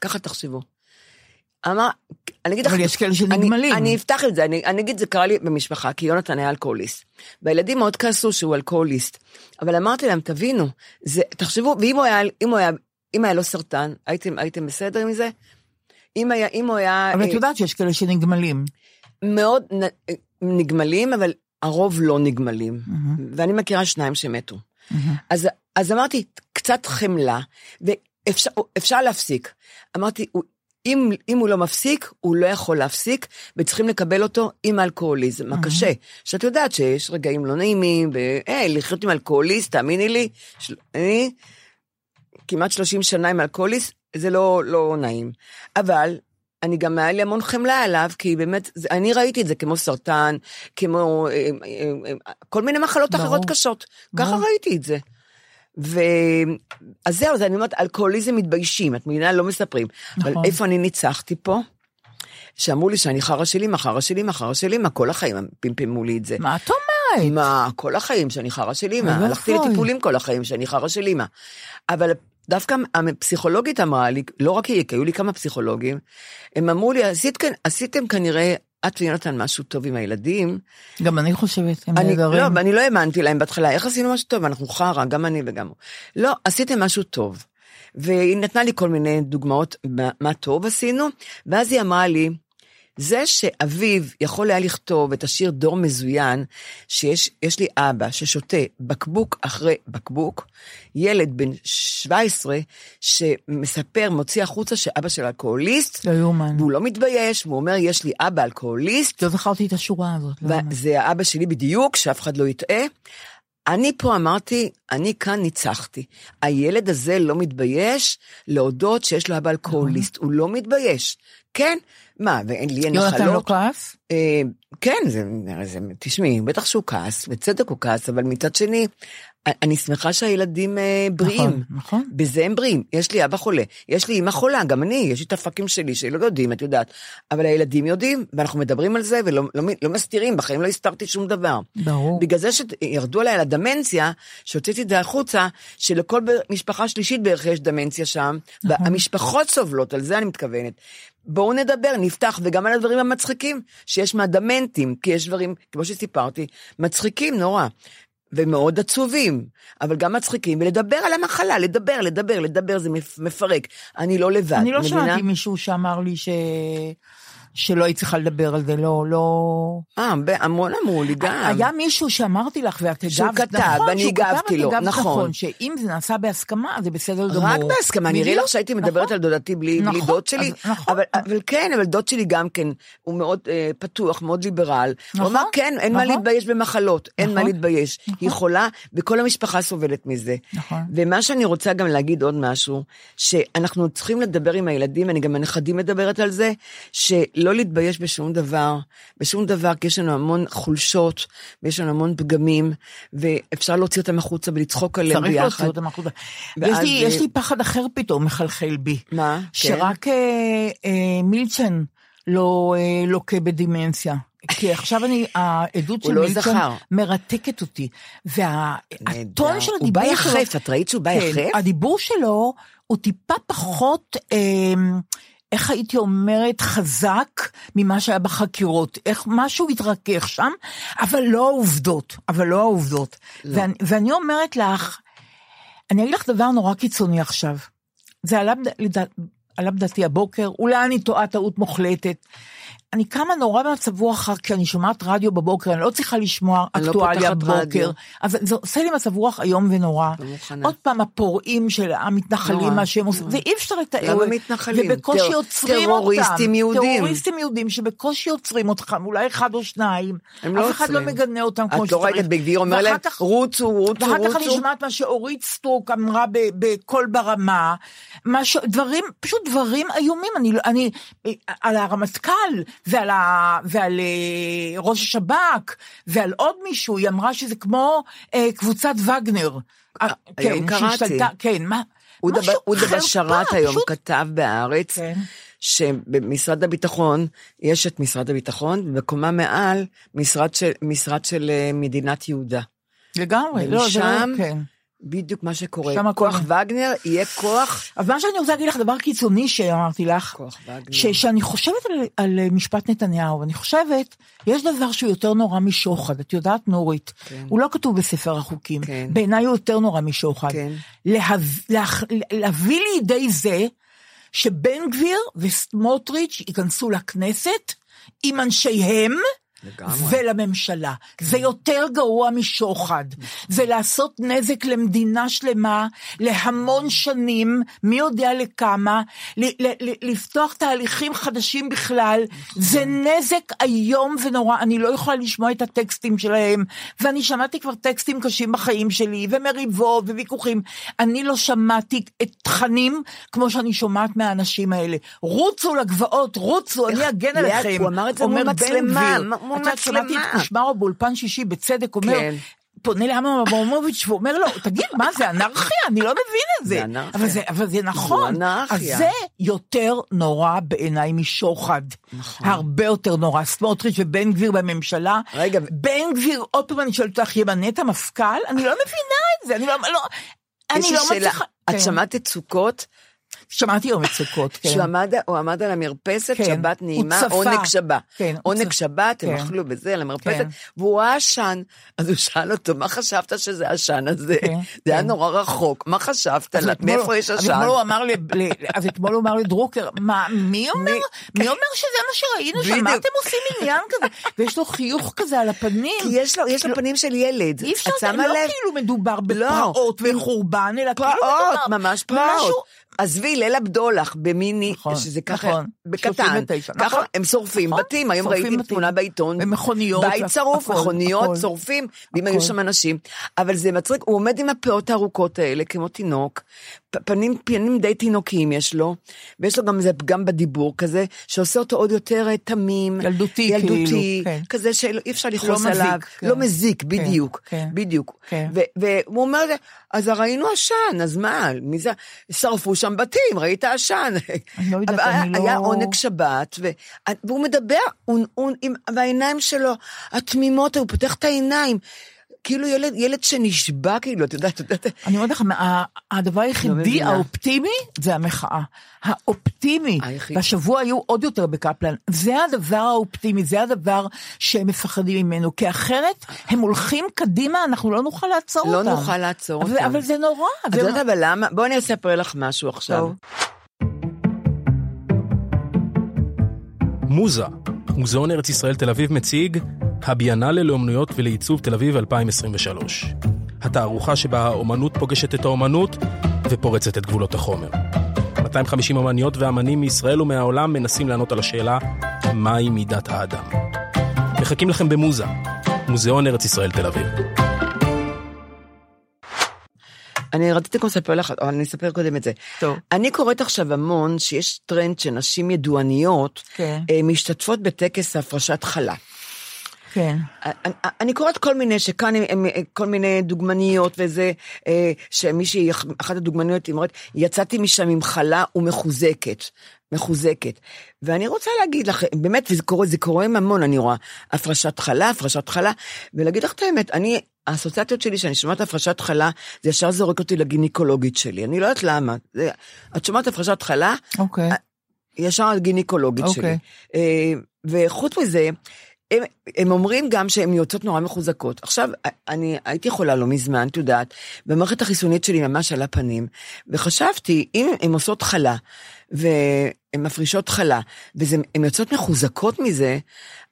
ככה תחשבו. אמר, אני אגיד לך, אבל יש כאלה שנגמלים. אני, אני אפתח את זה, אני, אני אגיד, זה קרה לי במשפחה, כי יונתן היה אלכוהוליסט. והילדים מאוד כעסו שהוא אלכוהוליסט. אבל אמרתי להם, תבינו, זה, תחשבו, ואם הוא היה, הוא היה, אם היה לו סרטן, הייתם, הייתם בסדר עם זה? אם היה, אם הוא היה... אבל את אה, יודעת שיש כאלה שנגמלים. מאוד נ- נגמלים, אבל הרוב לא נגמלים. ואני מכירה שניים שמתו. אז, אז אמרתי, קצת חמלה, ואפשר אפשר להפסיק. אמרתי, אם, אם הוא לא מפסיק, הוא לא יכול להפסיק, וצריכים לקבל אותו עם אלכוהוליזם. מה קשה? שאת יודעת שיש רגעים לא נעימים, והי, לחיות עם אלכוהוליסט, תאמיני לי, של, אני כמעט 30 שנה עם אלכוהוליסט, זה לא, לא נעים. אבל אני גם היה לי המון חמלה עליו, כי באמת, אני ראיתי את זה כמו סרטן, כמו אה, אה, אה, כל מיני מחלות ברור. אחרות קשות. ככה ברור. ראיתי את זה. ו... אז זהו, אז אני אומרת, אלכוהוליזם מתביישים, את מבינה? לא מספרים. אבל נכון. איפה אני ניצחתי פה? שאמרו לי שאני חרא של אמא, חרא של אמא, חרא של אמא, כל החיים הם פמפמו לי את זה. מה את אומרת? מה, כל החיים שאני חרא של אימא, אוי הלכתי. לטיפולים כל החיים שאני חרא של אימא. אבל דווקא הפסיכולוגית אמרה לי, לא רק היא, כי היו לי כמה פסיכולוגים, הם אמרו לי, עשית, עשיתם כנראה, את ויונתן משהו טוב עם הילדים. גם אני חושבת, הם נהדרים. לא, אני לא האמנתי להם בהתחלה, איך עשינו משהו טוב? אנחנו חרא, גם אני וגם הוא. לא, עשיתם משהו טוב. והיא נתנה לי כל מיני דוגמאות מה, מה טוב עשינו, ואז היא אמרה לי, זה שאביו יכול היה לכתוב את השיר דור מזוין, שיש יש לי אבא ששותה בקבוק אחרי בקבוק, ילד בן 17 שמספר, מוציא החוצה שאבא של אלכוהוליסט, לא יאומן. והוא לא מתבייש, והוא אומר, יש לי אבא אלכוהוליסט, לא זכרתי את השורה הזאת. לא. וזה האבא שלי בדיוק, שאף אחד לא יטעה. אני פה אמרתי, אני כאן ניצחתי. הילד הזה לא מתבייש להודות שיש לו אבא אלכוהוליסט, הוא לא מתבייש. כן, מה, ואין לי אין יונתן לא נחלות? כעס? אה, כן, זה, זה, תשמעי, בטח שהוא כעס, בצדק הוא כעס, אבל מצד שני, אני שמחה שהילדים אה, בריאים. נכון, נכון. בזה הם בריאים. יש לי אבא חולה, יש לי אמא חולה, גם אני, יש לי את הפאקים שלי שלא יודעים, את יודעת. אבל הילדים יודעים, ואנחנו מדברים על זה, ולא לא, לא מסתירים, בחיים לא הסתרתי שום דבר. ברור. בגלל זה שירדו עליי על הדמנציה, שהוצאתי את זה החוצה, שלכל משפחה שלישית בערך יש דמנציה שם, נכון. המשפחות סובלות, על זה אני מתכוונת. בואו נדבר, נפתח, וגם על הדברים המצחיקים שיש מהדמנטים, כי יש דברים, כמו שסיפרתי, מצחיקים נורא. ומאוד עצובים, אבל גם מצחיקים, ולדבר על המחלה, לדבר, לדבר, לדבר, זה מפ- מפרק. אני לא לבד, אני לא מבינה? שמעתי מישהו שאמר לי ש... שלא היית צריכה לדבר על זה, לא, לא... אה, המון אמרו לי גם. היה מישהו שאמרתי לך ואת הגבת, שהוא כתב, נכון, כתב, הגבתי לו, הגבת נכון. שאם זה נעשה בהסכמה, זה בסדר גמור. רק בהסכמה, אני בדיוק, לך שהייתי מדברת נכון. על דודתי בלי, בלי נכון, דוד שלי, נכון. אבל, אבל כן, אבל דוד שלי גם כן, הוא מאוד אה, פתוח, מאוד ליברל. הוא נכון, אמר, כן, אין מה נכון. להתבייש במחלות, אין מה נכון, להתבייש. היא חולה, וכל המשפחה סובלת מזה. נכון. ומה שאני רוצה גם להגיד עוד משהו, שאנחנו צריכים לדבר עם הילדים, אני גם הנכדים מדברת על זה, שלא להתבייש בשום דבר, בשום דבר, כי יש לנו המון חולשות, ויש לנו המון פגמים, ואפשר להוציא אותם החוצה ולצחוק עליהם צריך ביחד. להוציא אותם החוצה. ואז, יש לי, יש לי פחד אחר פתאום מחלחל בי. מה? כן. שרק אה, אה, מילצ'ן לא אה, לוקה בדימנציה. כי עכשיו אני, העדות הוא של לא מילצ'ן זכר. מרתקת אותי. והטון של הוא הדיבור בא שלו... יחף, את ראית שהוא בא כן, יחף? הדיבור שלו הוא טיפה פחות, אה, איך הייתי אומרת, חזק ממה שהיה בחקירות. איך משהו התרכך שם, אבל לא העובדות. אבל לא העובדות. ואני, ואני אומרת לך, אני אגיד לך דבר נורא קיצוני עכשיו. זה עלה, בד- לדע- עלה בדעתי הבוקר, אולי אני טועה טעות מוחלטת. אני קמה נורא במצב רוח רע, כי אני שומעת רדיו בבוקר, אני לא צריכה לשמוע לא אקטואליה פותחת בבוקר. אז זה עושה לי מצב רוח איום ונורא. לא. עוד פעם הפורעים של המתנחלים, מה שהם עושים. ואי אפשר לתאר. למה מתנחלים? ובקושי עוצרים אותם. טרוריסטים יהודים. טרוריסטים יהודים שבקושי עוצרים אותם, אולי אחד או שניים. הם לא אף אחד לא עוצרים. מגנה אותם כמו את שצריך. לא ראית את בן גביר אומר להם, כך- רוצו, רוצו, ואחר כך אני רוצו. שומעת מה שאורית סטרוק אמרה בקול ברמה. דברים, פשוט דברים איומים, אני, לא- אני, על הרמטכ"ל ועל, ה, ועל אה, ראש השב"כ ועל עוד מישהו, היא אמרה שזה כמו אה, קבוצת וגנר. אה, היום כן, קראתי. שהשתלטה, כן, מה? אודה חרפה, בשרת היום פשוט- כתב בהארץ, כן. שבמשרד הביטחון, יש את משרד הביטחון, ובקומה מעל, משרד של, משרד של אה, מדינת יהודה. לגמרי, לא, זה לא, כן. בדיוק מה שקורה. שם כוח הכל- וגנר יהיה כוח, אז מה שאני רוצה להגיד לך, דבר קיצוני שאמרתי לך, כוח וגנר. ש, שאני חושבת על, על משפט נתניהו, ואני חושבת, יש דבר שהוא יותר נורא משוחד, את יודעת נורית, כן. הוא לא כתוב בספר החוקים, כן. בעיניי הוא יותר נורא משוחד. כן. להב, לה, להביא לידי זה שבן גביר וסמוטריץ' ייכנסו לכנסת עם אנשיהם, לגמרי. ולממשלה. זה יותר גרוע משוחד. זה לעשות נזק למדינה שלמה, להמון שנים, מי יודע לכמה, ל- ל- ל- לפתוח תהליכים חדשים בכלל. זה נזק איום ונורא, אני לא יכולה לשמוע את הטקסטים שלהם, ואני שמעתי כבר טקסטים קשים בחיים שלי, ומריבות וויכוחים. אני לא שמעתי את תכנים כמו שאני שומעת מהאנשים האלה. רוצו לגבעות, רוצו, אני אגן עליכם. הוא אמר את זה מול מצלמה, מול את יודעת, שמעתי מצלמה. את קושמרו באולפן שישי בצדק אומר, כן. פונה לאמנון אברמוביץ' ואומר לו, תגיד, מה זה אנרכיה? אני לא מבין את זה. זה אנרכיה. אבל זה, אבל זה נכון. אנרכיה. אז זה יותר נורא בעיניי משוחד. נכון. הרבה יותר נורא. סמוטריץ' ובן גביר בממשלה. רגע, בן גביר, עוד פעם אני שואלת אותך, ימנה את המפכ"ל? אני לא מבינה את זה. אני לא, לא, יש אני לי לא שאלה, מצליחה. את כן. שמעת את סוכות? שמעתי יום מצוקות, כן. שהוא עמד, הוא עמד על המרפסת, כן. שבת נעימה, צפה. עונג שבת. כן, עונג צפה. שבת, הם כן. אכלו בזה, על המרפסת, כן. והוא ראה עשן, אז הוא שאל אותו, מה חשבת שזה העשן הזה? כן, זה היה כן. נורא רחוק, מה חשבת? אז אתמול- מאיפה יש עשן? אז אתמול הוא אמר לדרוקר, מה, מי אומר? מי אומר שזה מה שראינו שם? מה. אתם עושים עניין כזה? ויש לו חיוך כזה על הפנים. כי יש לו, יש לו פנים של ילד. אי אפשר, לא? כאילו מדובר לא. בפרעות וחורבן, אלא כאילו פרעות, מדובר ממש פרעות. עזבי, ליל הבדולח במיני, נכון, שזה ככה, נכון, בקטן, 39, ככה נכון, הם שורפים נכון, בתים, היום ראיתי בתים. תמונה בעיתון, ומכוניות, בית שרוף, מכוניות. שורפים, ואם. היו שם אנשים, אבל זה מצחיק, הוא עומד עם הפאות הארוכות האלה, כמו תינוק, פנים, פנים די תינוקיים יש לו, ויש לו גם איזה פגם בדיבור כזה, שעושה אותו עוד יותר אה, תמים, ילדותי, ילדותי, כאילו, כן. כזה שאי אפשר לכעוס מזיק, עליו, כן. לא מזיק, כן, בדיוק, כן. בדיוק, כן. והוא אומר, אז ראינו עשן, אז מה, מי זה, שרפו שם בתים, ראית עשן. אני לא יודעת, אני היה לא- עונג שבת, ו- והוא מדבר, הוא, הוא, עם, והעיניים שלו, התמימות, הוא פותח את העיניים, כאילו ילד, ילד שנשבע, כאילו, את יודעת, את יודעת, אני אומרת לך, מה- הדבר היחידי מבינה. האופטימי זה המחאה. האופטימי. היחיד. והשבוע היו עוד יותר בקפלן. זה הדבר האופטימי, זה הדבר שהם מפחדים ממנו, כי אחרת הם הולכים קדימה, אנחנו לא נוכל לעצור לא אותם. נוכל לעצור אבל- אותם. אבל זה נורא. את יודעת. אבל למה? בואי אני אספר לך משהו עכשיו. טוב. מוזה, מוזיאון ארץ ישראל תל אביב מציג הביאנלה לאומנויות ולעיצוב תל אביב 2023. התערוכה שבה האומנות פוגשת את האומנות ופורצת את גבולות החומר. 250 אמניות ואמנים מישראל ומהעולם מנסים לענות על השאלה מהי מידת האדם. מחכים לכם במוזה, מוזיאון ארץ ישראל תל אביב. אני רציתי גם לספר לך, אבל אני אספר קודם את זה. טוב. אני קוראת עכשיו המון שיש טרנד שנשים ידועניות כן. אה, משתתפות בטקס הפרשת חלה. כן. אני, אני קוראת כל מיני, שכאן הם, הם כל מיני דוגמניות וזה, אה, שמישהי, אחת הדוגמניות, היא אומרת, יצאתי משם עם חלה ומחוזקת. מחוזקת. ואני רוצה להגיד לך, באמת, וזה קורה, זה קורה עם המון, אני רואה, הפרשת חלה, הפרשת חלה, ולהגיד לך את האמת, אני, האסוציאציות שלי, שאני שומעת הפרשת חלה, זה ישר זורק אותי לגינקולוגית שלי, אני לא יודעת למה. זה, את שומעת הפרשת חלה, אוקיי. ישר הגינקולוגית אוקיי. שלי. אה, וחוץ מזה, הם, הם אומרים גם שהן יוצאות נורא מחוזקות. עכשיו, אני הייתי יכולה לא מזמן, את יודעת, במערכת החיסונית שלי ממש על הפנים, וחשבתי, אם הן עושות חלה, והן מפרישות חלה, והן יוצאות מחוזקות מזה,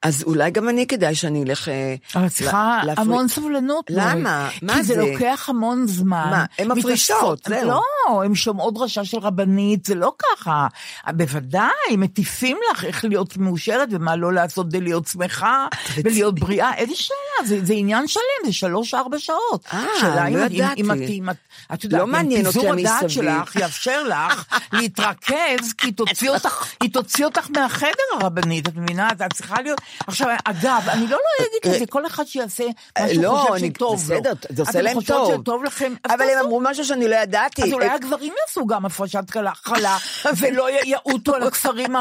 אז אולי גם אני כדאי שאני אלך... אה, אבל צריכה לה- להפריש- המון סבלנות. למה? מה כי זה זה? לוקח המון זמן. מה, הן מפרישות. זהו. לא, הן שומעות דרשה של רבנית, זה לא ככה. בוודאי, מטיפים לך איך להיות מאושרת ומה לא לעשות כדי להיות שמחה ולהיות בריאה. איזה שאלה, זה, זה עניין שלם, זה שלוש-ארבע שעות. אה, לא אם- אם- ידעתי. אם את- אם את, את יודעת, לא אם מעניין אותי פיזור הדעת המסביב. שלך יאפשר לך להתרכז, כי היא תוציא אותך, היא תוציא אותך מהחדר הרבנית, את מבינה? את צריכה להיות... עכשיו, אגב, אני לא נוהגת לזה, כל אחד שיעשה מה שהוא לא, חושב שטוב לו. בסדר, זה עושה להם אתם חושבות טוב. שטוב לכם, אבל הם. אמרו משהו שאני לא ידעתי. אז אולי אה, הגברים יעשו גם הפרשת חלה, ולא יעוטו על הכפרים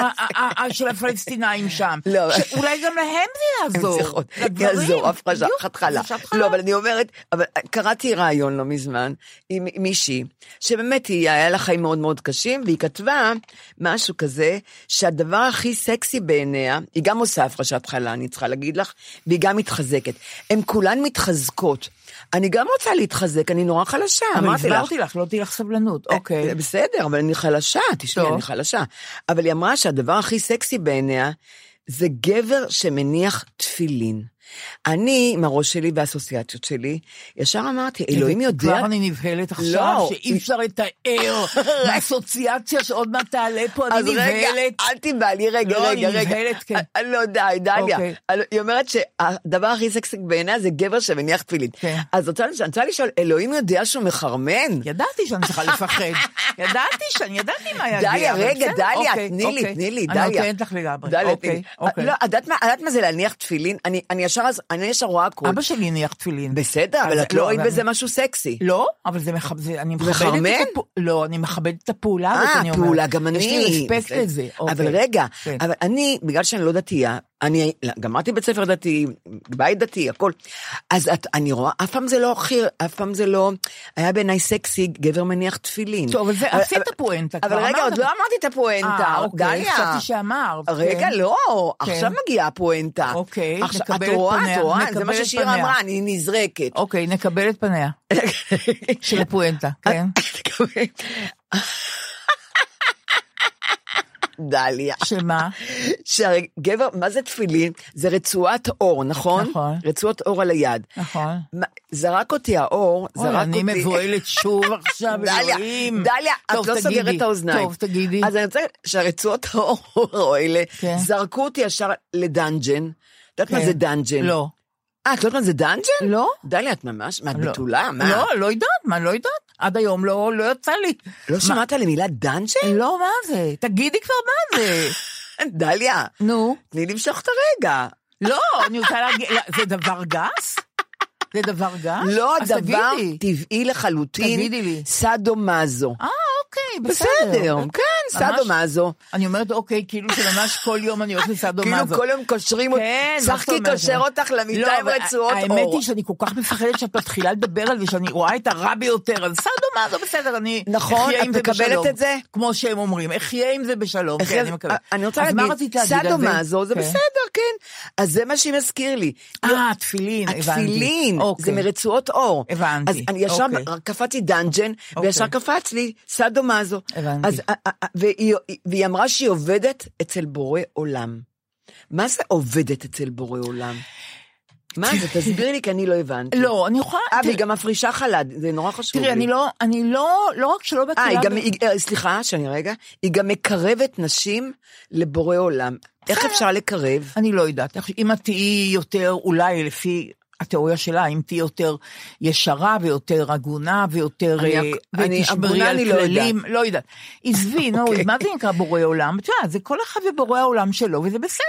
של הפלסטינאים שם. לא. שאולי גם להם זה הם יעזור. צריכות, לגברים. יעזור, הפרשת חלה. לא, אבל אני אומרת, אבל קראתי ראיון לא מזמן עם מישהי, שבאמת היא, היה לה חיים מאוד מאוד קשים, והיא כתבה משהו כזה, שהדבר הכי סקסי בעיניה, היא גם עושה הפרשת חלה, אני צריכה להגיד לך, והיא גם מתחזקת. הן כולן מתחזקות. אני גם רוצה להתחזק, אני נורא חלשה, אבל אמרתי לך. הסברתי לך, לא תהיה לך סבלנות. אוקיי. אה, בסדר, אבל אני חלשה, תשמעי. אני חלשה. אבל היא אמרה שהדבר הכי סקסי בעיניה, זה גבר שמניח תפילין. אני, עם הראש שלי והאסוציאציות שלי, ישר אמרתי, אלוהים יודע... כבר אני נבהלת עכשיו, לא. שאי אפשר לתאר <laughs> מהאסוציאציה שעוד מעט תעלה פה, אז אני רגע, נבהלת. אל תיבהלי, רגע, לא, רגע, אני רגע. נבהלת, כן. אה, לא, די, דליה. אוקיי. היא אומרת שהדבר הכי סקסי בעיניה זה גבר שמניח תפילין. כן. אז אני רוצה לשאול, אלוהים יודע שהוא מחרמן? ידעתי שאני צריכה לפחד. <laughs> ידעתי שאני, ידעתי מה יגיע. דליה, רגע, דליה, אוקיי, תני לי, אוקיי. תני לי, אני דליה. נותנת לך לגמרי. דליה, תני לי. לא, את יודעת מה זה להניח תפילין? אני ישר אני ישר רואה הכול. אבא שלי הניח תפילין. בסדר, אבל את לא רואים אבל- בזה משהו סקסי. לא, אבל זה מכבד, אני מכבדת? את. לא, אני מכבדת את הפעולה הזאת, אה, אני אומרת. פעולה, גם אני. יש לי רספקט. לזה. אבל אוקיי. רגע, כן. אבל אני, בגלל שאני לא דתייה, אני גמרתי בית ספר דתי, בית דתי, הכל. אז את, אני רואה, אף פעם זה לא חיר, אף פעם זה לא, היה בעיניי סקסי, גבר מניח תפילין. טוב, אבל זה- עשית אבל- פואנטה, אבל רגע. עוד לא אמרתי את הפואנטה, אה, אוקיי, דליה. חשבתי שאמרת. רגע, כן. לא, כן. עכשיו מגיעה הפואנטה. אוקיי, עכשיו, נקבל את את רואה, פניה, את רואה, זה מה את ששירה פניה. אמרה, אני נזרקת. אוקיי, נקבל את פניה <laughs> של הפואנטה, כן. <laughs> דליה. שמה? <laughs> שהרי גבר, מה זה תפילין? זה רצועת אור, נכון? נכון. רצועת אור על היד. נכון. זרק אותי האור, זרק אותי... אני מבוהלת שוב עכשיו, <laughs> אלוהים. דליה, את לא. סוגרת את האוזניים. טוב, תגידי. אז אני רוצה שהרצועות האור <laughs> האלה, כן. זרקו אותי ישר ל dungeon. את יודעת מה כן. זה dungeon? לא. אה, את יודעת מה זה dungeon? לא. דליה, את ממש, מה, את לא. בתולה? מה? לא, לא יודעת, מה, לא יודעת. עד היום לא לא יצא לי. לא מה- שמעת על המילה dungeon? לא, מה זה? תגידי כבר מה זה. <laughs> דליה, נו. תני למשוך את הרגע. לא, אני רוצה להגיד, לא, זה דבר גס? זה דבר גס? לא דבר. טבעי לחלוטין. תגידי לי. סאדו מאזו. אה, אוקיי, בסדר. בסדר, כן, סאדו ממש- מאזו. אני אומרת, אוקיי, כאילו שממש כל יום אני הולכת לסעדו כאילו. כל יום קושרים אותי, כן, צחקי? קושר אותך למיטה לא, עם רצועות האמת אור. היא שאני כל כך מפחדת שאת מתחילה לדבר על זה, שאני רואה את הרע ביותר, אז סעדו מאזו בסדר, אני נכון, אחיה את עם זה מקבלת בשלום. את זה? כמו שהם אומרים, אחיה עם זה בשלום, כן, אני מקבלת. אני רוצה להגיד, על זה? סאדו מאזו זה כן. בסדר, כן. אז זה מה שמזכיר לי. אה, תפילין, הבנתי. התפילין, זה אוקיי. מרצועות אור. הבנתי, אז אני ישר אוקיי. קפצתי דאנג'ן, וישר אוקיי. קפץ לי סאדו מאזו. הבנתי. אה, אה, אה, והיא, והיא אמרה שהיא עובדת אצל בורא עולם. מה זה עובדת אצל בורא עולם? מה זה? תסבירי לי, כי אני לא הבנתי. לא, אני יכולה... אה, והיא גם מפרישה חלד, זה נורא חשוב לי. תראי, אני לא, אני לא, לא רק שלא אה, בקלה... היא גם, היא, אה, סליחה, שאני רגע, היא גם מקרבת נשים לבורא עולם. איך אפשר לקרב? אני לא יודעת. אם את תהיי יותר, אולי לפי התיאוריה שלה, אם תהיי יותר ישרה ויותר הגונה ויותר... אני- אה, ותשמרי הגונה על אני לא כללים, לא יודעת. עזבי, נו, אוקיי. מה זה נקרא בורא עולם? את יודעת, זה כל אחד ובורא העולם שלו, וזה בסדר.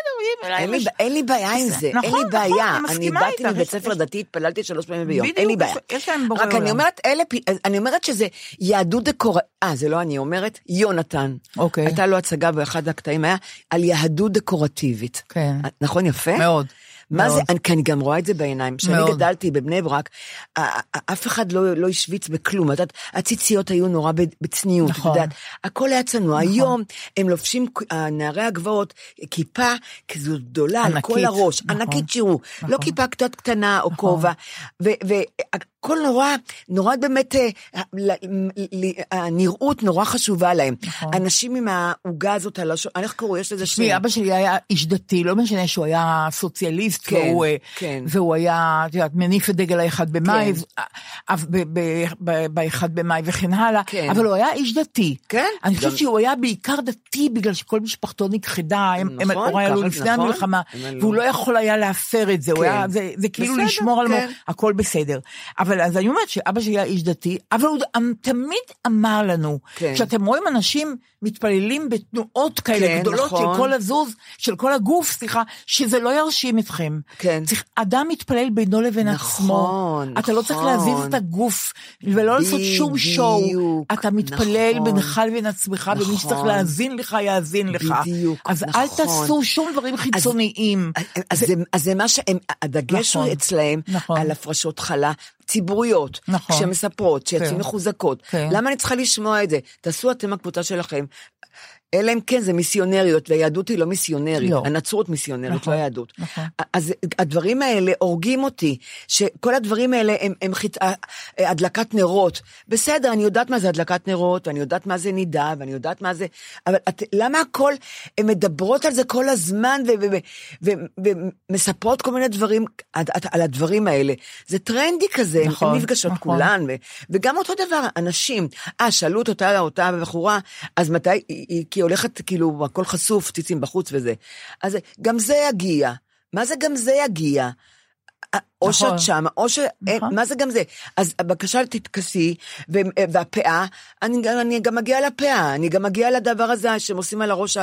אין לי, בעיה עם זה, נכון, אין לי נכון, בעיה. אני אני באתי מבית ספר דתי, התפללתי שלוש פעמים ביום, אין לי בעיה. יש- להם בורא רק אני עולם. אומרת, אלה, פ- אני אומרת שזה יהדות דקור... אה, זה לא אני אומרת, יונתן. אוקיי. הייתה לו הצגה באחד הקטעים, היה על יהדות דקורטיבית. כן. נכון, יפה? מאוד. מה. זה, אני, כי אני גם רואה את זה בעיניים. כשאני. גדלתי בבני ברק, אף אחד לא, לא השוויץ בכלום. את יודעת, הציציות היו נורא בצניעות, נכון. את יודעת. הכל היה צנוע. היום הם לובשים, נערי הגבעות, כיפה כזו גדולה על כל הראש. נכון. ענקית שירו. לא נכון. כיפה קצת קטנה או כובע. הכל נורא, נורא באמת, אה, הנראות נורא חשובה להם. נכון. אנשים עם העוגה הזאת, על השו- איך קראו? יש לזה תשמעי, שם. אבא שלי היה איש דתי, לא משנה שהוא היה סוציאליסט, כן, והוא, אה, כן. והוא היה, את יודעת, מניף את דגל האחד במאי, כן. באחד במאי וכן הלאה, כן. אבל הוא היה איש דתי. כן, אני גם- חושבת שהוא היה בעיקר דתי בגלל שכל משפחתו נכחדה, הם הם נכון, הוריי עלו ככה, לפני נכון. המלחמה, הם עלו. והוא לא יכול היה להפר את זה, כן. היה, זה, זה כאילו לשמור על כן. הכל בסדר. אבל אז אני אומרת שאבא שלי היה איש דתי, אבל הוא תמיד אמר לנו, כן. כשאתם רואים אנשים מתפללים בתנועות כאלה כן, גדולות נכון. של כל הזוז, של כל הגוף, סליחה, שזה לא ירשים אתכם. כן. צריך, אדם מתפלל בינו לבין נכון, עצמו. אתה לא צריך נכון. להזיז את הגוף, ולא לעשות שום שואו. בדיוק, אתה מתפלל נכון. בינך לבין עצמך, ומי שצריך נכון. להאזין לך, יאזין לך. בדיוק, אז אל נכון. תעשו שום דברים חיצוניים. אז זה, אז זה מה שהם, הדגש נכון, הוא אצלהם נכון. על הפרשות חלה ציבוריות, נכון. כשהן מספרות, שיצאו כן. מחוזקות. כן. למה אני צריכה לשמוע את זה? תעשו אתם הקבוצה שלכם. אלא אם כן זה מיסיונריות, והיהדות היא לא מיסיונרית, לא. הנצרות מיסיונרית, נכון, לא היהדות. נכון. אז הדברים האלה הורגים אותי, שכל הדברים האלה הם, הם חיצ... הדלקת נרות. בסדר, אני יודעת מה זה הדלקת נרות, ואני יודעת מה זה נידה, ואני יודעת מה זה... אבל את, למה הכל, הן מדברות על זה כל הזמן, ומספרות כל מיני דברים על, הדברים האלה. זה טרנדי כזה, נכון, הן נפגשות נכון. כולן, ו- וגם אותו דבר, אנשים. אה, שאלו את אותה, אותה בחורה, אז מתי, היא, היא, כי הולכת, כאילו, הכל חשוף, ציצים בחוץ וזה. אז גם זה יגיע. מה זה גם זה יגיע? או נכון. שאת שמה, או ש... נכון. מה זה גם זה? אז הבקשה תתכסי, ו- והפאה, אני, אני גם מגיעה לפאה, אני גם מגיעה לדבר הזה שהם עושים על הראש,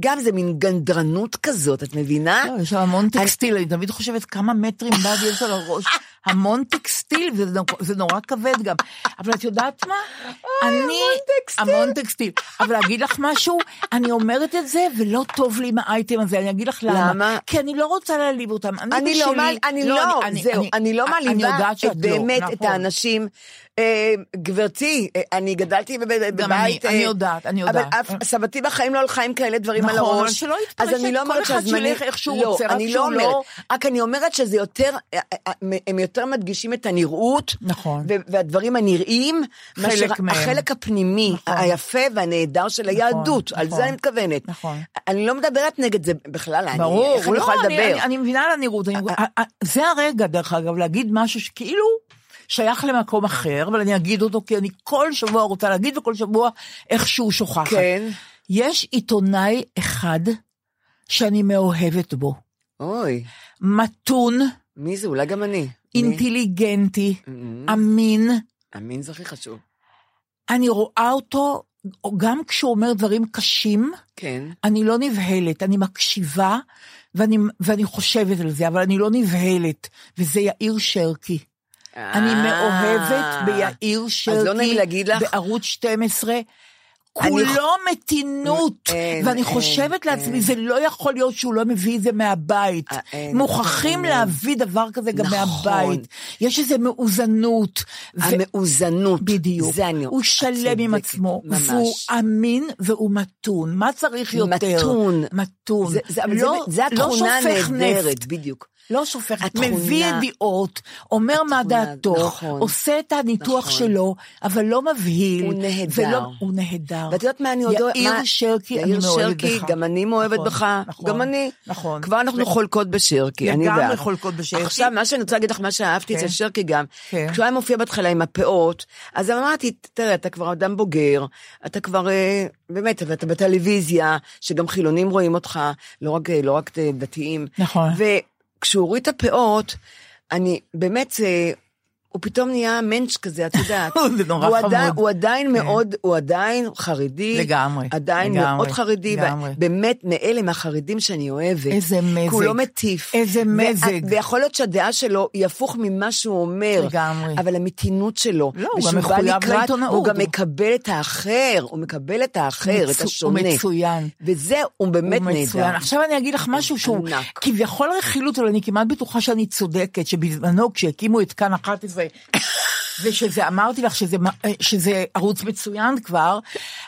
גם זה מין גנדרנות כזאת, את מבינה? לא, יש שם המון טקסטיל, אני תמיד חושבת כמה מטרים <laughs> בד יש על הראש, המון טקסטיל, וזה זה נורא כבד גם. אבל את יודעת מה? אני... המון טקסטיל. המון טקסטיל. אבל להגיד לך משהו, אני אומרת את זה, ולא טוב לי עם האייטם הזה, אני אגיד לך למה. למה? כי אני לא רוצה להעליב אותם. אני אני לא, בשלי- מעל- אני לא, זהו, אני לא אני מעליבה יודעת שאת את לא, באמת את נכון. האנשים. אה, גברתי, אה, אני גדלתי בב- גם בבית... אני, אני אה, יודעת, אני יודעת. אבל סבתי בחיים לא הלכה עם כאלה דברים על נכון, הראש. אבל שלא אז יתפרש אני לא אומרת אחד שילך איך שהוא לא, רוצה, רק אני לא שהוא אומרת, לא- רק אני אומרת שזה יותר, הם יותר מדגישים את הנראות. נכון. והדברים הנראים. חלק מהם. החלק הפנימי, נכון. היפה והנהדר של היהדות. על נכון. זה אני מתכוונת. נכון. אני לא מדברת נגד זה בכלל, אני- ברור, איך אני לא, יכולה אני, לדבר? אני, אני מבינה על הנראות. אני, זה הרגע, דרך אגב, להגיד משהו שכאילו שייך למקום אחר, אבל אני אגיד אותו כי אני כל שבוע רוצה להגיד, וכל שבוע איכשהו שוכחת. כן. יש עיתונאי אחד שאני מאוהבת בו. אוי, מתון, מי זה? אולי גם אני. מי? אינטליגנטי, Mhm. אמין. אמין זה הכי חשוב. אני רואה אותו, גם כשהוא אומר דברים קשים, כן. אני לא נבהלת, אני מקשיבה ואני, ואני חושבת על זה, אבל אני לא נבהלת, וזה יאיר שרקי. אני אה. מאוהבת ביאיר לא לך? בערוץ 12. אני כולו מתינות, אין, ואני חושבת לעצמי. זה לא יכול להיות שהוא לא מביא את זה מהבית. אה, מוכרחים. להביא דבר כזה גם נכון. מהבית. יש איזו מאוזנות. המאוזנות. בדיוק. זה אני... הוא שלם עם עצמו. והוא אמין והוא מתון. מה צריך יותר? מתון. מתון. זה, לא, לא התכונה הנהדרת. בדיוק. לא שופך, התכונה- מביא ידיעות, אומר מה דעתו, נכון. עושה את הניתוח נכון. שלו, אבל לא מבהיל. הוא נהדר. ולא, הוא נהדר. ואת יודעת מה אני עוד... יאיר מה- שרקי, אני מאוהבת בך. גם אני מאוהבת נכון, בך, נכון, גם אני. נכון. כבר אנחנו ו- חולקות בשרקי, אני לגמרי ואת. חולקות בשרקי. עכשיו, מה שאני רוצה להגיד לך, מה שאהבתי כן. אצל שרקי גם, כן. כשהוא היה מופיע בהתחלה עם הפאות, אז אמרתי, תראה, אתה כבר אדם בוגר, אתה כבר, אה, באמת, ואתה בטלוויזיה, שגם חילונים רואים אותך, לא רק, לא רק אה, דתיים. נכון. וכשהוא הוריד את הפאות, אני, באמת, אה, הוא פתאום נהיה מענץ' כזה, את יודעת. <laughs> זה נורא הוא חמוד. עדיין, הוא עדיין כן. מאוד, הוא עדיין חרדי. לגמרי, עדיין לגמרי, מאוד חרדי. לגמרי. באמת, מאלה מהחרדים שאני אוהבת. איזה מזג. כי הוא לא מטיף. איזה מזג. ויכול להיות שהדעה שלו היא הפוך ממה שהוא אומר. לגמרי. אבל המתינות שלו. לא, הוא גם מחויב לעיתונאות. הוא גם מקבל את האחר, הוא מקבל את האחר, את מצו- השונה. הוא מצוין. וזה, הוא באמת הוא מצוין. נהדר. עכשיו אני אגיד לך משהו שהוא ענק. כביכול רכילות, אבל אני כמעט בטוחה שאני צודקת, שבזמנו כשהקימו את כאן 11, ושזה, אמרתי לך שזה, שזה ערוץ מצוין כבר,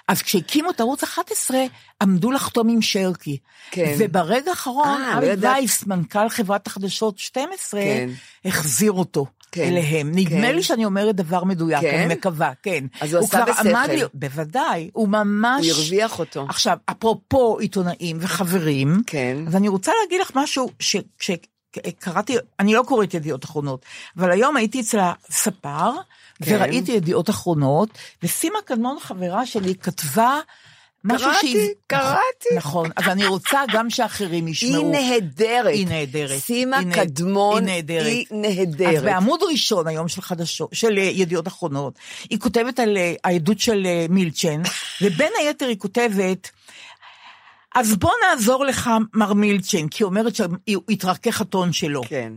אז כשהקימו את ערוץ 11, עמדו לחתום עם שרקי. כן. וברגע האחרון, אה, לא אבי. וייס, מנכ"ל חברת החדשות 12, כן. החזיר אותו. כן, אליהם. נדמה כן. לי שאני אומרת דבר מדויק, כן? אני מקווה, כן. אז הוא עשה כבר בשכל. עמד לי- בוודאי, הוא ממש... הוא הרוויח אותו. עכשיו, אפרופו עיתונאים וחברים, כן. אז אני רוצה להגיד לך משהו ש... קראתי, אני לא קוראת ידיעות אחרונות, אבל היום הייתי אצל הספר, כן. וראיתי ידיעות אחרונות, וסימה קדמון, חברה שלי, כתבה משהו קראתי, שהיא... קראתי. נכון, אז אני רוצה גם שאחרים <laughs> ישמעו. היא נהדרת. היא נהדרת. סימה היא קדמון היא נהדרת. היא נהדרת. אז בעמוד ראשון היום של חדשות, של אה, ידיעות אחרונות, היא כותבת על אה, העדות של אה, מילצ'ן, <laughs> ובין היתר היא כותבת, אז בוא נעזור לך, מר מילצ'ן, כי היא אומרת שהתרכך הטון שלו. כן.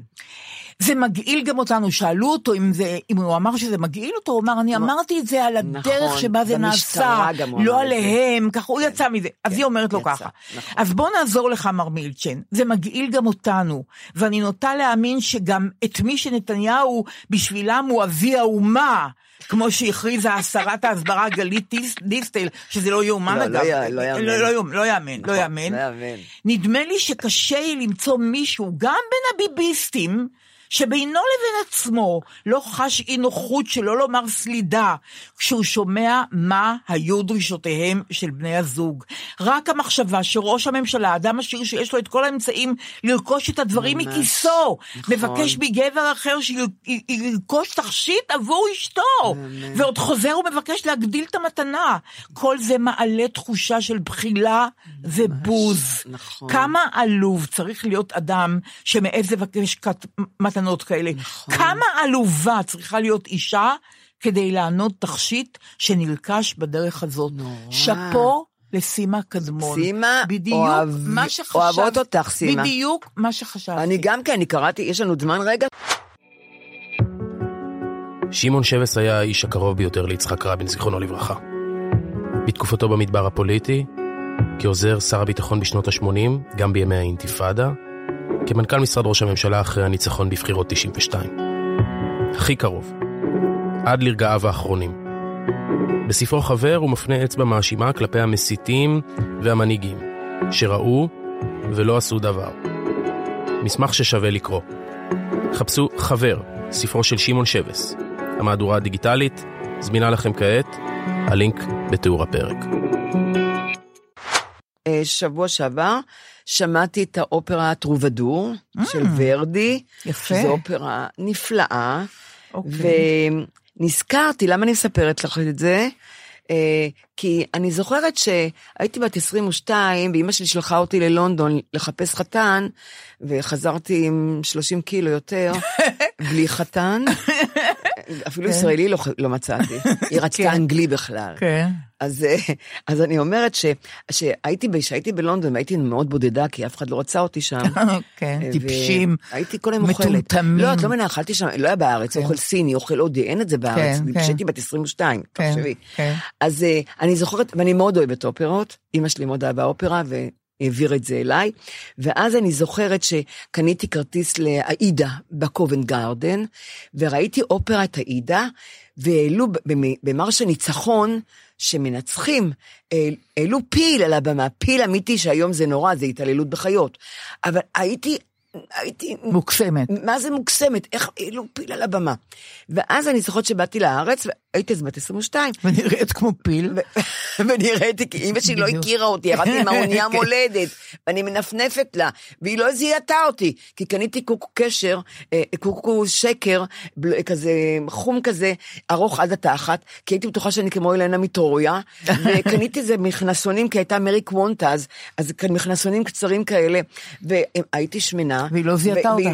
זה מגעיל גם אותנו, שאלו אותו אם, זה, אם הוא אמר שזה מגעיל אותו, הוא אמר, אני אמרתי את זה על הדרך נכון, שבה זה נעשה, לא. עליהם, ככה הוא יצא מזה. אז היא אומרת לו יצא, ככה, נכון. אז בוא נעזור לך, מר מילצ'ן, זה מגעיל גם אותנו, ואני נוטה להאמין שגם את מי שנתניהו בשבילם הוא אבי האומה. כמו שהכריזה שרת ההסברה גלית דיס- דיסטל, שזה לא יאומן לא, אגב. לא לא יאמן. לא, לא, לא יאמן, לא נכון, יאמן. לא יאמן. נדמה לי שקשה לי למצוא מישהו, גם בין הביביסטים, שבינו לבין עצמו לא חש אי נוחות, שלא לומר סלידה, כשהוא שומע מה היו דרישותיהם של בני הזוג. רק המחשבה שראש הממשלה, אדם עשיר שיש לו את כל האמצעים לרכוש את הדברים ממש, מכיסו, נכון. מבקש מגבר אחר שירכוש תכשיט עבור אשתו, ועוד חוזר ומבקש להגדיל את המתנה. כל זה מעלה תחושה של בחילה ובוז. נכון. כמה עלוב צריך להיות אדם שמעז לבקש כת- מתנות כאלה. נכון. כמה עלובה צריכה להיות אישה כדי לענות תכשיט שנלקש בדרך הזאת. נורא. שאפו לסימה קדמון. סימה, בדיוק אוהב- מה שחשבתי. אוהבות אותך, סימה. בדיוק מה שחשבתי. אני גם כן, אני קראתי, יש לנו זמן רגע? שמעון שבס היה האיש הקרוב ביותר ליצחק רבין, זיכרונו לברכה. בתקופתו במדבר הפוליטי, כעוזר שר הביטחון בשנות ה-80, גם בימי האינתיפאדה, כמנכ"ל משרד ראש הממשלה אחרי הניצחון בבחירות 92. הכי קרוב, עד לרגעיו האחרונים. בספרו חבר הוא מפנה אצבע מאשימה כלפי המסיתים והמנהיגים, שראו ולא עשו דבר. מסמך ששווה לקרוא. חפשו חבר, ספרו של שמעון שבס. המהדורה הדיגיטלית זמינה לכם כעת, הלינק בתיאור הפרק. אה, שבוע שעבר שמעתי את האופרה טרובדור של ורדי. יפה. שזו אופרה נפלאה. אוקיי. ונזכרתי, למה אני מספרת לך את זה? אה, כי אני זוכרת שהייתי בת 22, ואימא שלי שלחה אותי ללונדון לחפש חתן, וחזרתי עם 30 קילו יותר, <laughs> בלי חתן. <laughs> אפילו ישראלי לא, לא מצאתי, היא רצתה כן. אנגלי בכלל. כן. אז, אה, <laughs> אז אני אומרת ש, שהייתי, שהייתי בלונדון והייתי מאוד בודדה, כי אף אחד לא רצה אותי שם. <laughs> כן, ו- טיפשים, הייתי כל היום אוכלת. מטומטמים. לא, את לא מבינה, אכלתי שם, לא היה בארץ, אוכל סיני, אוכל הודי, אין את זה בארץ. כן, כן. כשהייתי בת 22, כן, תחשבי. כן. אז אה, אני זוכרת, ואני מאוד אוהבת אופרות, אימא שלי מאוד אהבה אופרה, והעבירה את זה אליי. ואז אני זוכרת שקניתי כרטיס לעאידה בקובנט גארדן, וראיתי אופרה את עאידה, והעלו במ- במרש הניצחון, שמנצחים, אה, העלו פיל על הבמה, פיל אמיתי שהיום זה נורא, זה התעללות בחיות. אבל הייתי, הייתי... מוקסמת. מה זה מוקסמת? איך העלו פיל על הבמה? ואז אני זוכרת שבאתי לארץ, והייתי אז בת 22, ונראית כמו פיל. <laughs> ונראיתי, כי אמא שלי לא. הכירה אותי, ירדתי עם האונייה <laughs> כן. מולדת, ואני מנפנפת לה, והיא לא זיהתה אותי, כי קניתי קוקו קשר, אה, קוקו שקר, כזה חום כזה, ארוך עד התחת, כי הייתי בטוחה שאני כמו אלנה מטרויה, <laughs> וקניתי איזה מכנסונים, כי הייתה מרי קוונטז, אז כאן מכנסונים קצרים כאלה, והייתי שמנה. והיא לא זיהתה אותה.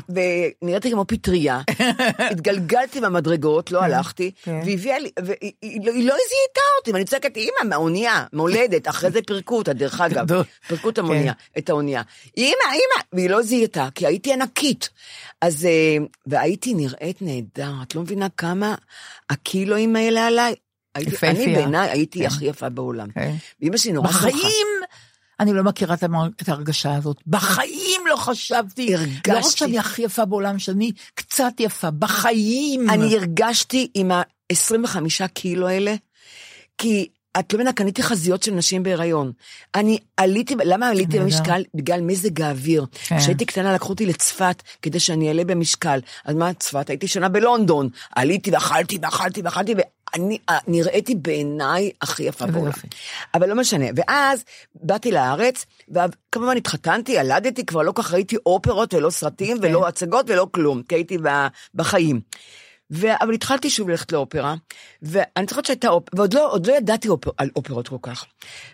ונראיתי כמו פטריה, <laughs> התגלגלתי במדרגות, לא הלכתי, כן. והיא הביאה לי, והיא היא לא לא זיהתה אותי, ואני צועקת, אימא, מהאונייה, מולדת, אחרי זה פירקו אותה, דרך <laughs> אגב. פירקו את האונייה, את האונייה. אימא, אימא, והיא לא זיהתה, כי הייתי ענקית. אז, אה, והייתי נראית נהדר, את לא מבינה כמה הקילואים האלה עליי. הייתי- אני. בעיניי הייתי כן. הכי יפה בעולם. כן. ואימא שלי נורא. בחיים אני לא מכירה את המר- את ההרגשה הזאת. בחיים לא חשבתי. הרגשתי. לא רק שאני הכי יפה בעולם, שאני קצת יפה. בחיים. אני הרגשתי עם ה-25 קילו האלה, כי את לא מבינה, קניתי חזיות של נשים בהיריון. אני עליתי, למה עליתי. במשקל? בגלל מזג האוויר. כן. כשהייתי קטנה לקחו אותי לצפת כדי שאני אעלה במשקל. אז מה צפת? הייתי שנה בלונדון. עליתי ואכלתי ואכלתי ואכלתי, ואני אה, נראיתי בעיניי הכי יפה בעולם. אבל לא משנה. ואז באתי לארץ, וכמובן התחתנתי, ילדתי, כבר לא כך ראיתי אופרות ולא סרטים כן. ולא הצגות ולא כלום, כי הייתי בחיים. ו... אבל התחלתי שוב ללכת לאופרה, ואני זוכרת שהייתה אופרה, ועוד לא, לא ידעתי אופר, על אופרות כל כך.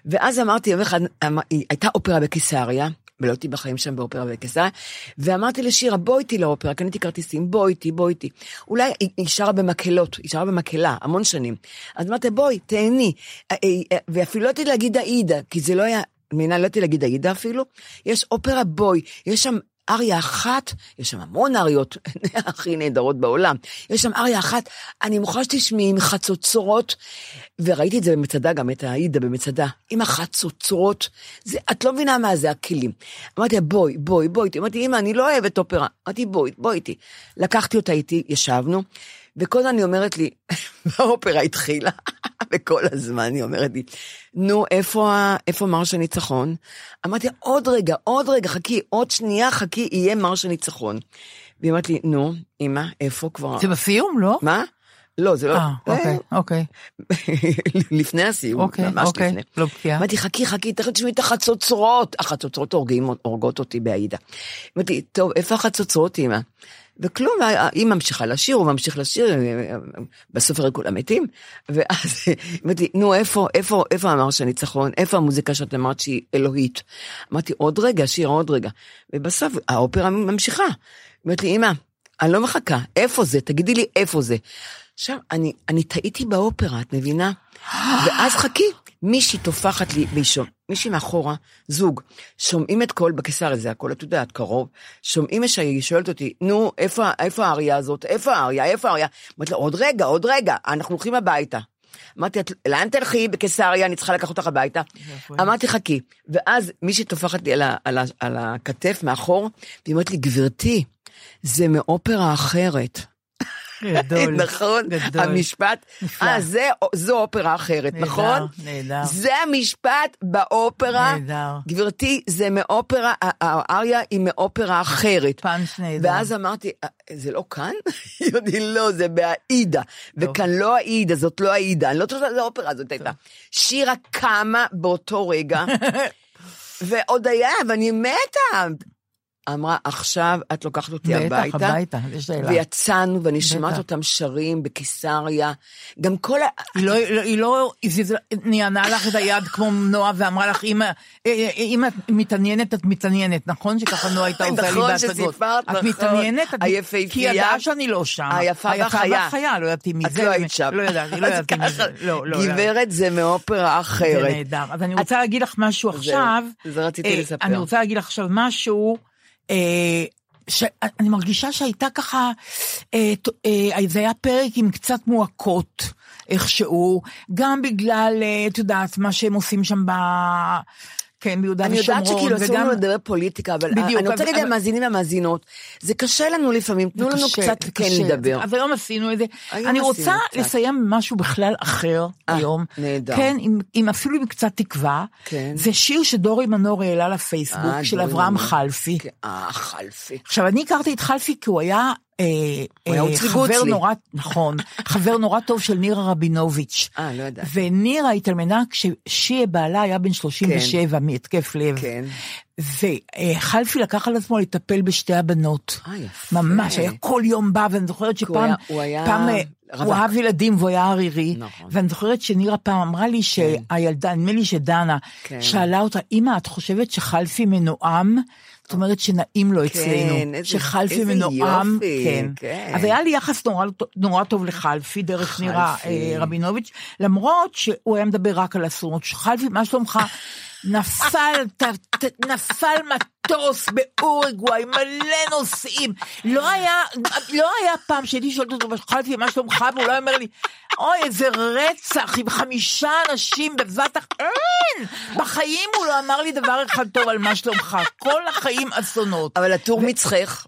ואז אמרתי, יום אחד, אמר- הייתה אופרה בקיסריה, ולא הייתי בחיים שם באופרה בקיסריה, ואמרתי לשירה, בואי איתי לאופרה, קניתי כרטיסים, בואי איתי, בואי איתי. אולי היא, שרה במקהלות, היא שרה במקהלה, המון שנים. אז אמרתי, בואי, תהני. אה, אה, אה, ואפילו לא ידעתי להגיד עאידה, כי זה לא היה, מבינה, לא ידעתי להגיד עאידה אפילו. יש אופרה בואי, יש שם אריה אחת, יש שם המון אריות, <laughs> הכי נהדרות בעולם. יש שם אריה אחת, אני מוכרחה שתשמעי עם חצוצרות, וראיתי את זה במצדה, גם את העאידה במצדה, עם החצוצרות, זה, את לא מבינה מה זה הכלים. אמרתי לה, בואי, בואי, בואי. אמרתי, אמא, אני לא אוהבת אופרה. אמרתי, בואי, בואי איתי. לקחתי אותה איתי, ישבנו, וכל הזמן היא אומרת לי, <laughs> האופרה התחילה, <laughs> וכל הזמן היא אומרת לי, נו, איפה, איפה מרש הניצחון? אמרתי, עוד רגע, עוד רגע, חכי, עוד שנייה, חכי, יהיה מרש הניצחון. והיא אמרת לי, נו, אמא, איפה כבר? זה בסיום, לא? מה? לא, זה לא... אה, אוקיי, אוקיי, <laughs> לפני הסיום, אוקיי, ממש אוקיי. לפני. לא בקיאה. אמרתי, חכי, חכי, תכף תשמעי את החצוצרות. החצוצרות הורגים, הורגות אותי בעאידה. אמרתי, טוב, איפה החצוצרות, אמא? וכלום, היא ממשיכה לשיר, הוא ממשיך לשיר, בסוף הרי כולם מתים. ואז <laughs> אמרתי, נו, איפה, איפה, איפה אמר שהניצחון? איפה המוזיקה שאת אמרת שהיא אלוהית? אמרתי, עוד רגע, שיר עוד רגע. ובסוף האופרה ממשיכה. אמרתי אמא, אני לא מחכה, איפה זה? תגידי לי איפה זה. עכשיו, אני, אני טעיתי באופרה, את מבינה? ואז חכי, מישהי טופחת לי בישום, מישהי מאחורה, זוג, שומעים את קול, בקיסר זה הכל, את יודעת, קרוב, שומעים שהיא שואלת אותי, נו, איפה, איפה האריה הזאת? איפה האריה? איפה האריה? אמרתי לה, עוד רגע, עוד רגע, אנחנו הולכים הביתה. אמרתי, "את- לאן תלכי בקיסריה, אני צריכה לקחת אותך הביתה. אמרתי, חכי. ואז מישהי טופחת לי על, ה, על, ה, על הכתף מאחור, והיא אומרת לי, גברתי, זה מאופרה אחרת. גדול. <laughs> נכון? גדול. המשפט. אה, זה- זו אופרה אחרת, נהדר, נכון? נהדר. זה המשפט באופרה. נהדר. גברתי, זה מאופרה, האריה היא מאופרה אחרת. פאנץ' נהדר. ואז אמרתי, "אה, זה לא כאן? <laughs> היא לי, לא, זה בעאידה. וכאן לא העידה, זאת לא העידה. אני לא חושבת שזה האופרה הזאת הייתה. שירה קמה באותו רגע, <laughs> ועוד היה, ואני מתה. אמרה, עכשיו את לוקחת אותי בטח, הביתה. הביתה, יש שאלה. ויצאנו, ואני שומעת בטח. אותם שרים בקיסריה. גם כל ה... היא לא, היא לא- היא לא, זה- נענה לך את היד כמו נועה ואמרה לך, אם, אם את מתעניינת, את מתעניינת, נכון? שככה נועה הייתה עושה לי נכון בהצגות. שסיפרת, את נכון. מתעניינת? את- היפהפייה. כי ידעה שאני לא שם. היפה והחיה. והחיה, לא ידעתי מי את זה. לא היית שם. לא ידעתי, לא ידעתי מי זה. לא, לא. גברת זה מאופרה זה אחרת. נהדר. אז אני רוצה להגיד לך משהו עכשיו. זה רציתי אה, לספר. אני רוצה להגיד לך עכשיו משהו, אה, שאני מרגישה שהייתה ככה, אה, אה, זה היה פרק עם קצת מועקות איכשהו, גם בגלל, אה, את יודעת, מה שהם עושים שם ב... כן, ביהודה אני ושומרון. יודעת שכאילו אסור לנו לדבר פוליטיקה, אבל בדיוק, אני רוצה להגיד למאזינים והמאזינות, זה קשה לנו לפעמים, תנו לנו קצת כן. לדבר. אז היום עשינו את זה. אני רוצה. לסיים משהו בכלל אחר אה, היום. נהדר. כן, עם, אפילו עם קצת תקווה. כן. זה שיר שדורי מנור העלה לפייסבוק אה, של אברהם. חלפי. אה, חלפי. עכשיו, אני הכרתי את חלפי כי הוא היה... אה, אה, חבר. נורא, נכון, חבר נורא טוב של נירה רבינוביץ'. אה, לא ידעתי. ונירה התאלמנה כששיה בעלה היה בן 37 מהתקף לב. כן. וחלפי לקח על עצמו לטפל בשתי הבנות. אה, יפה. ממש, היה כל יום בא, ואני זוכרת שפעם, הוא היה פעם, אה, רווק. הוא אהב ילדים והוא היה ערירי, נכון. ואני זוכרת שנירה פעם אמרה לי שהילדה, נדמה לי שדנה, כן. שאלה אותה, אמא, את חושבת שחלפי מנועם? זאת אומרת שנעים לו אצלנו, איזה- שחלפי מנועם, כן. כן. אז היה לי יחס נורא, נורא טוב לחלפי, דרך נירה. אה, רבינוביץ', למרות שהוא היה מדבר רק על אסונות. חלפי, מה שלומך? נפל, ת, ת, נפל מטוס באורוגוואי, מלא נוסעים. לא היה, לא היה פעם שהייתי שואלת אותו, חלפי, מה שלומך? והוא לא היה אומר לי, אוי, איזה רצח עם חמישה אנשים בבת אחת. אין! בחיים הוא לא אמר לי דבר אחד טוב על מה שלומך. כל החיים אסונות. אבל הטור מצחך.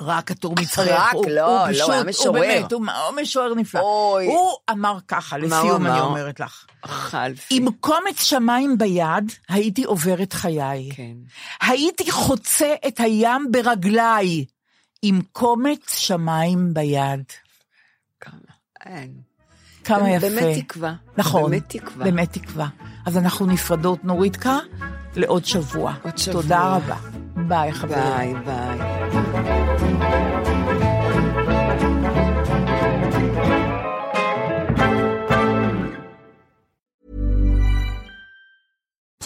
רק הטור מצטרף. רק? הוא- לא, הוא לא, הוא פשוט- היה משורר. הוא באמת, הוא הוא משורר נפלא. אוי. הוא אמר ככה, הוא לסיום אני אמר? אומרת לך. חלפי. עם קומץ שמיים ביד, הייתי עוברת חיי. כן. הייתי חוצה את הים ברגליי, עם קומץ שמיים ביד. כמה. אין. כמה יפה. באמת תקווה. נכון. באמת תקווה. באמת תקווה. אז אנחנו נפרדות, נורידקה, לעוד שבוע. עוד שבוע. תודה רבה. ביי, חברים. ביי, ביי.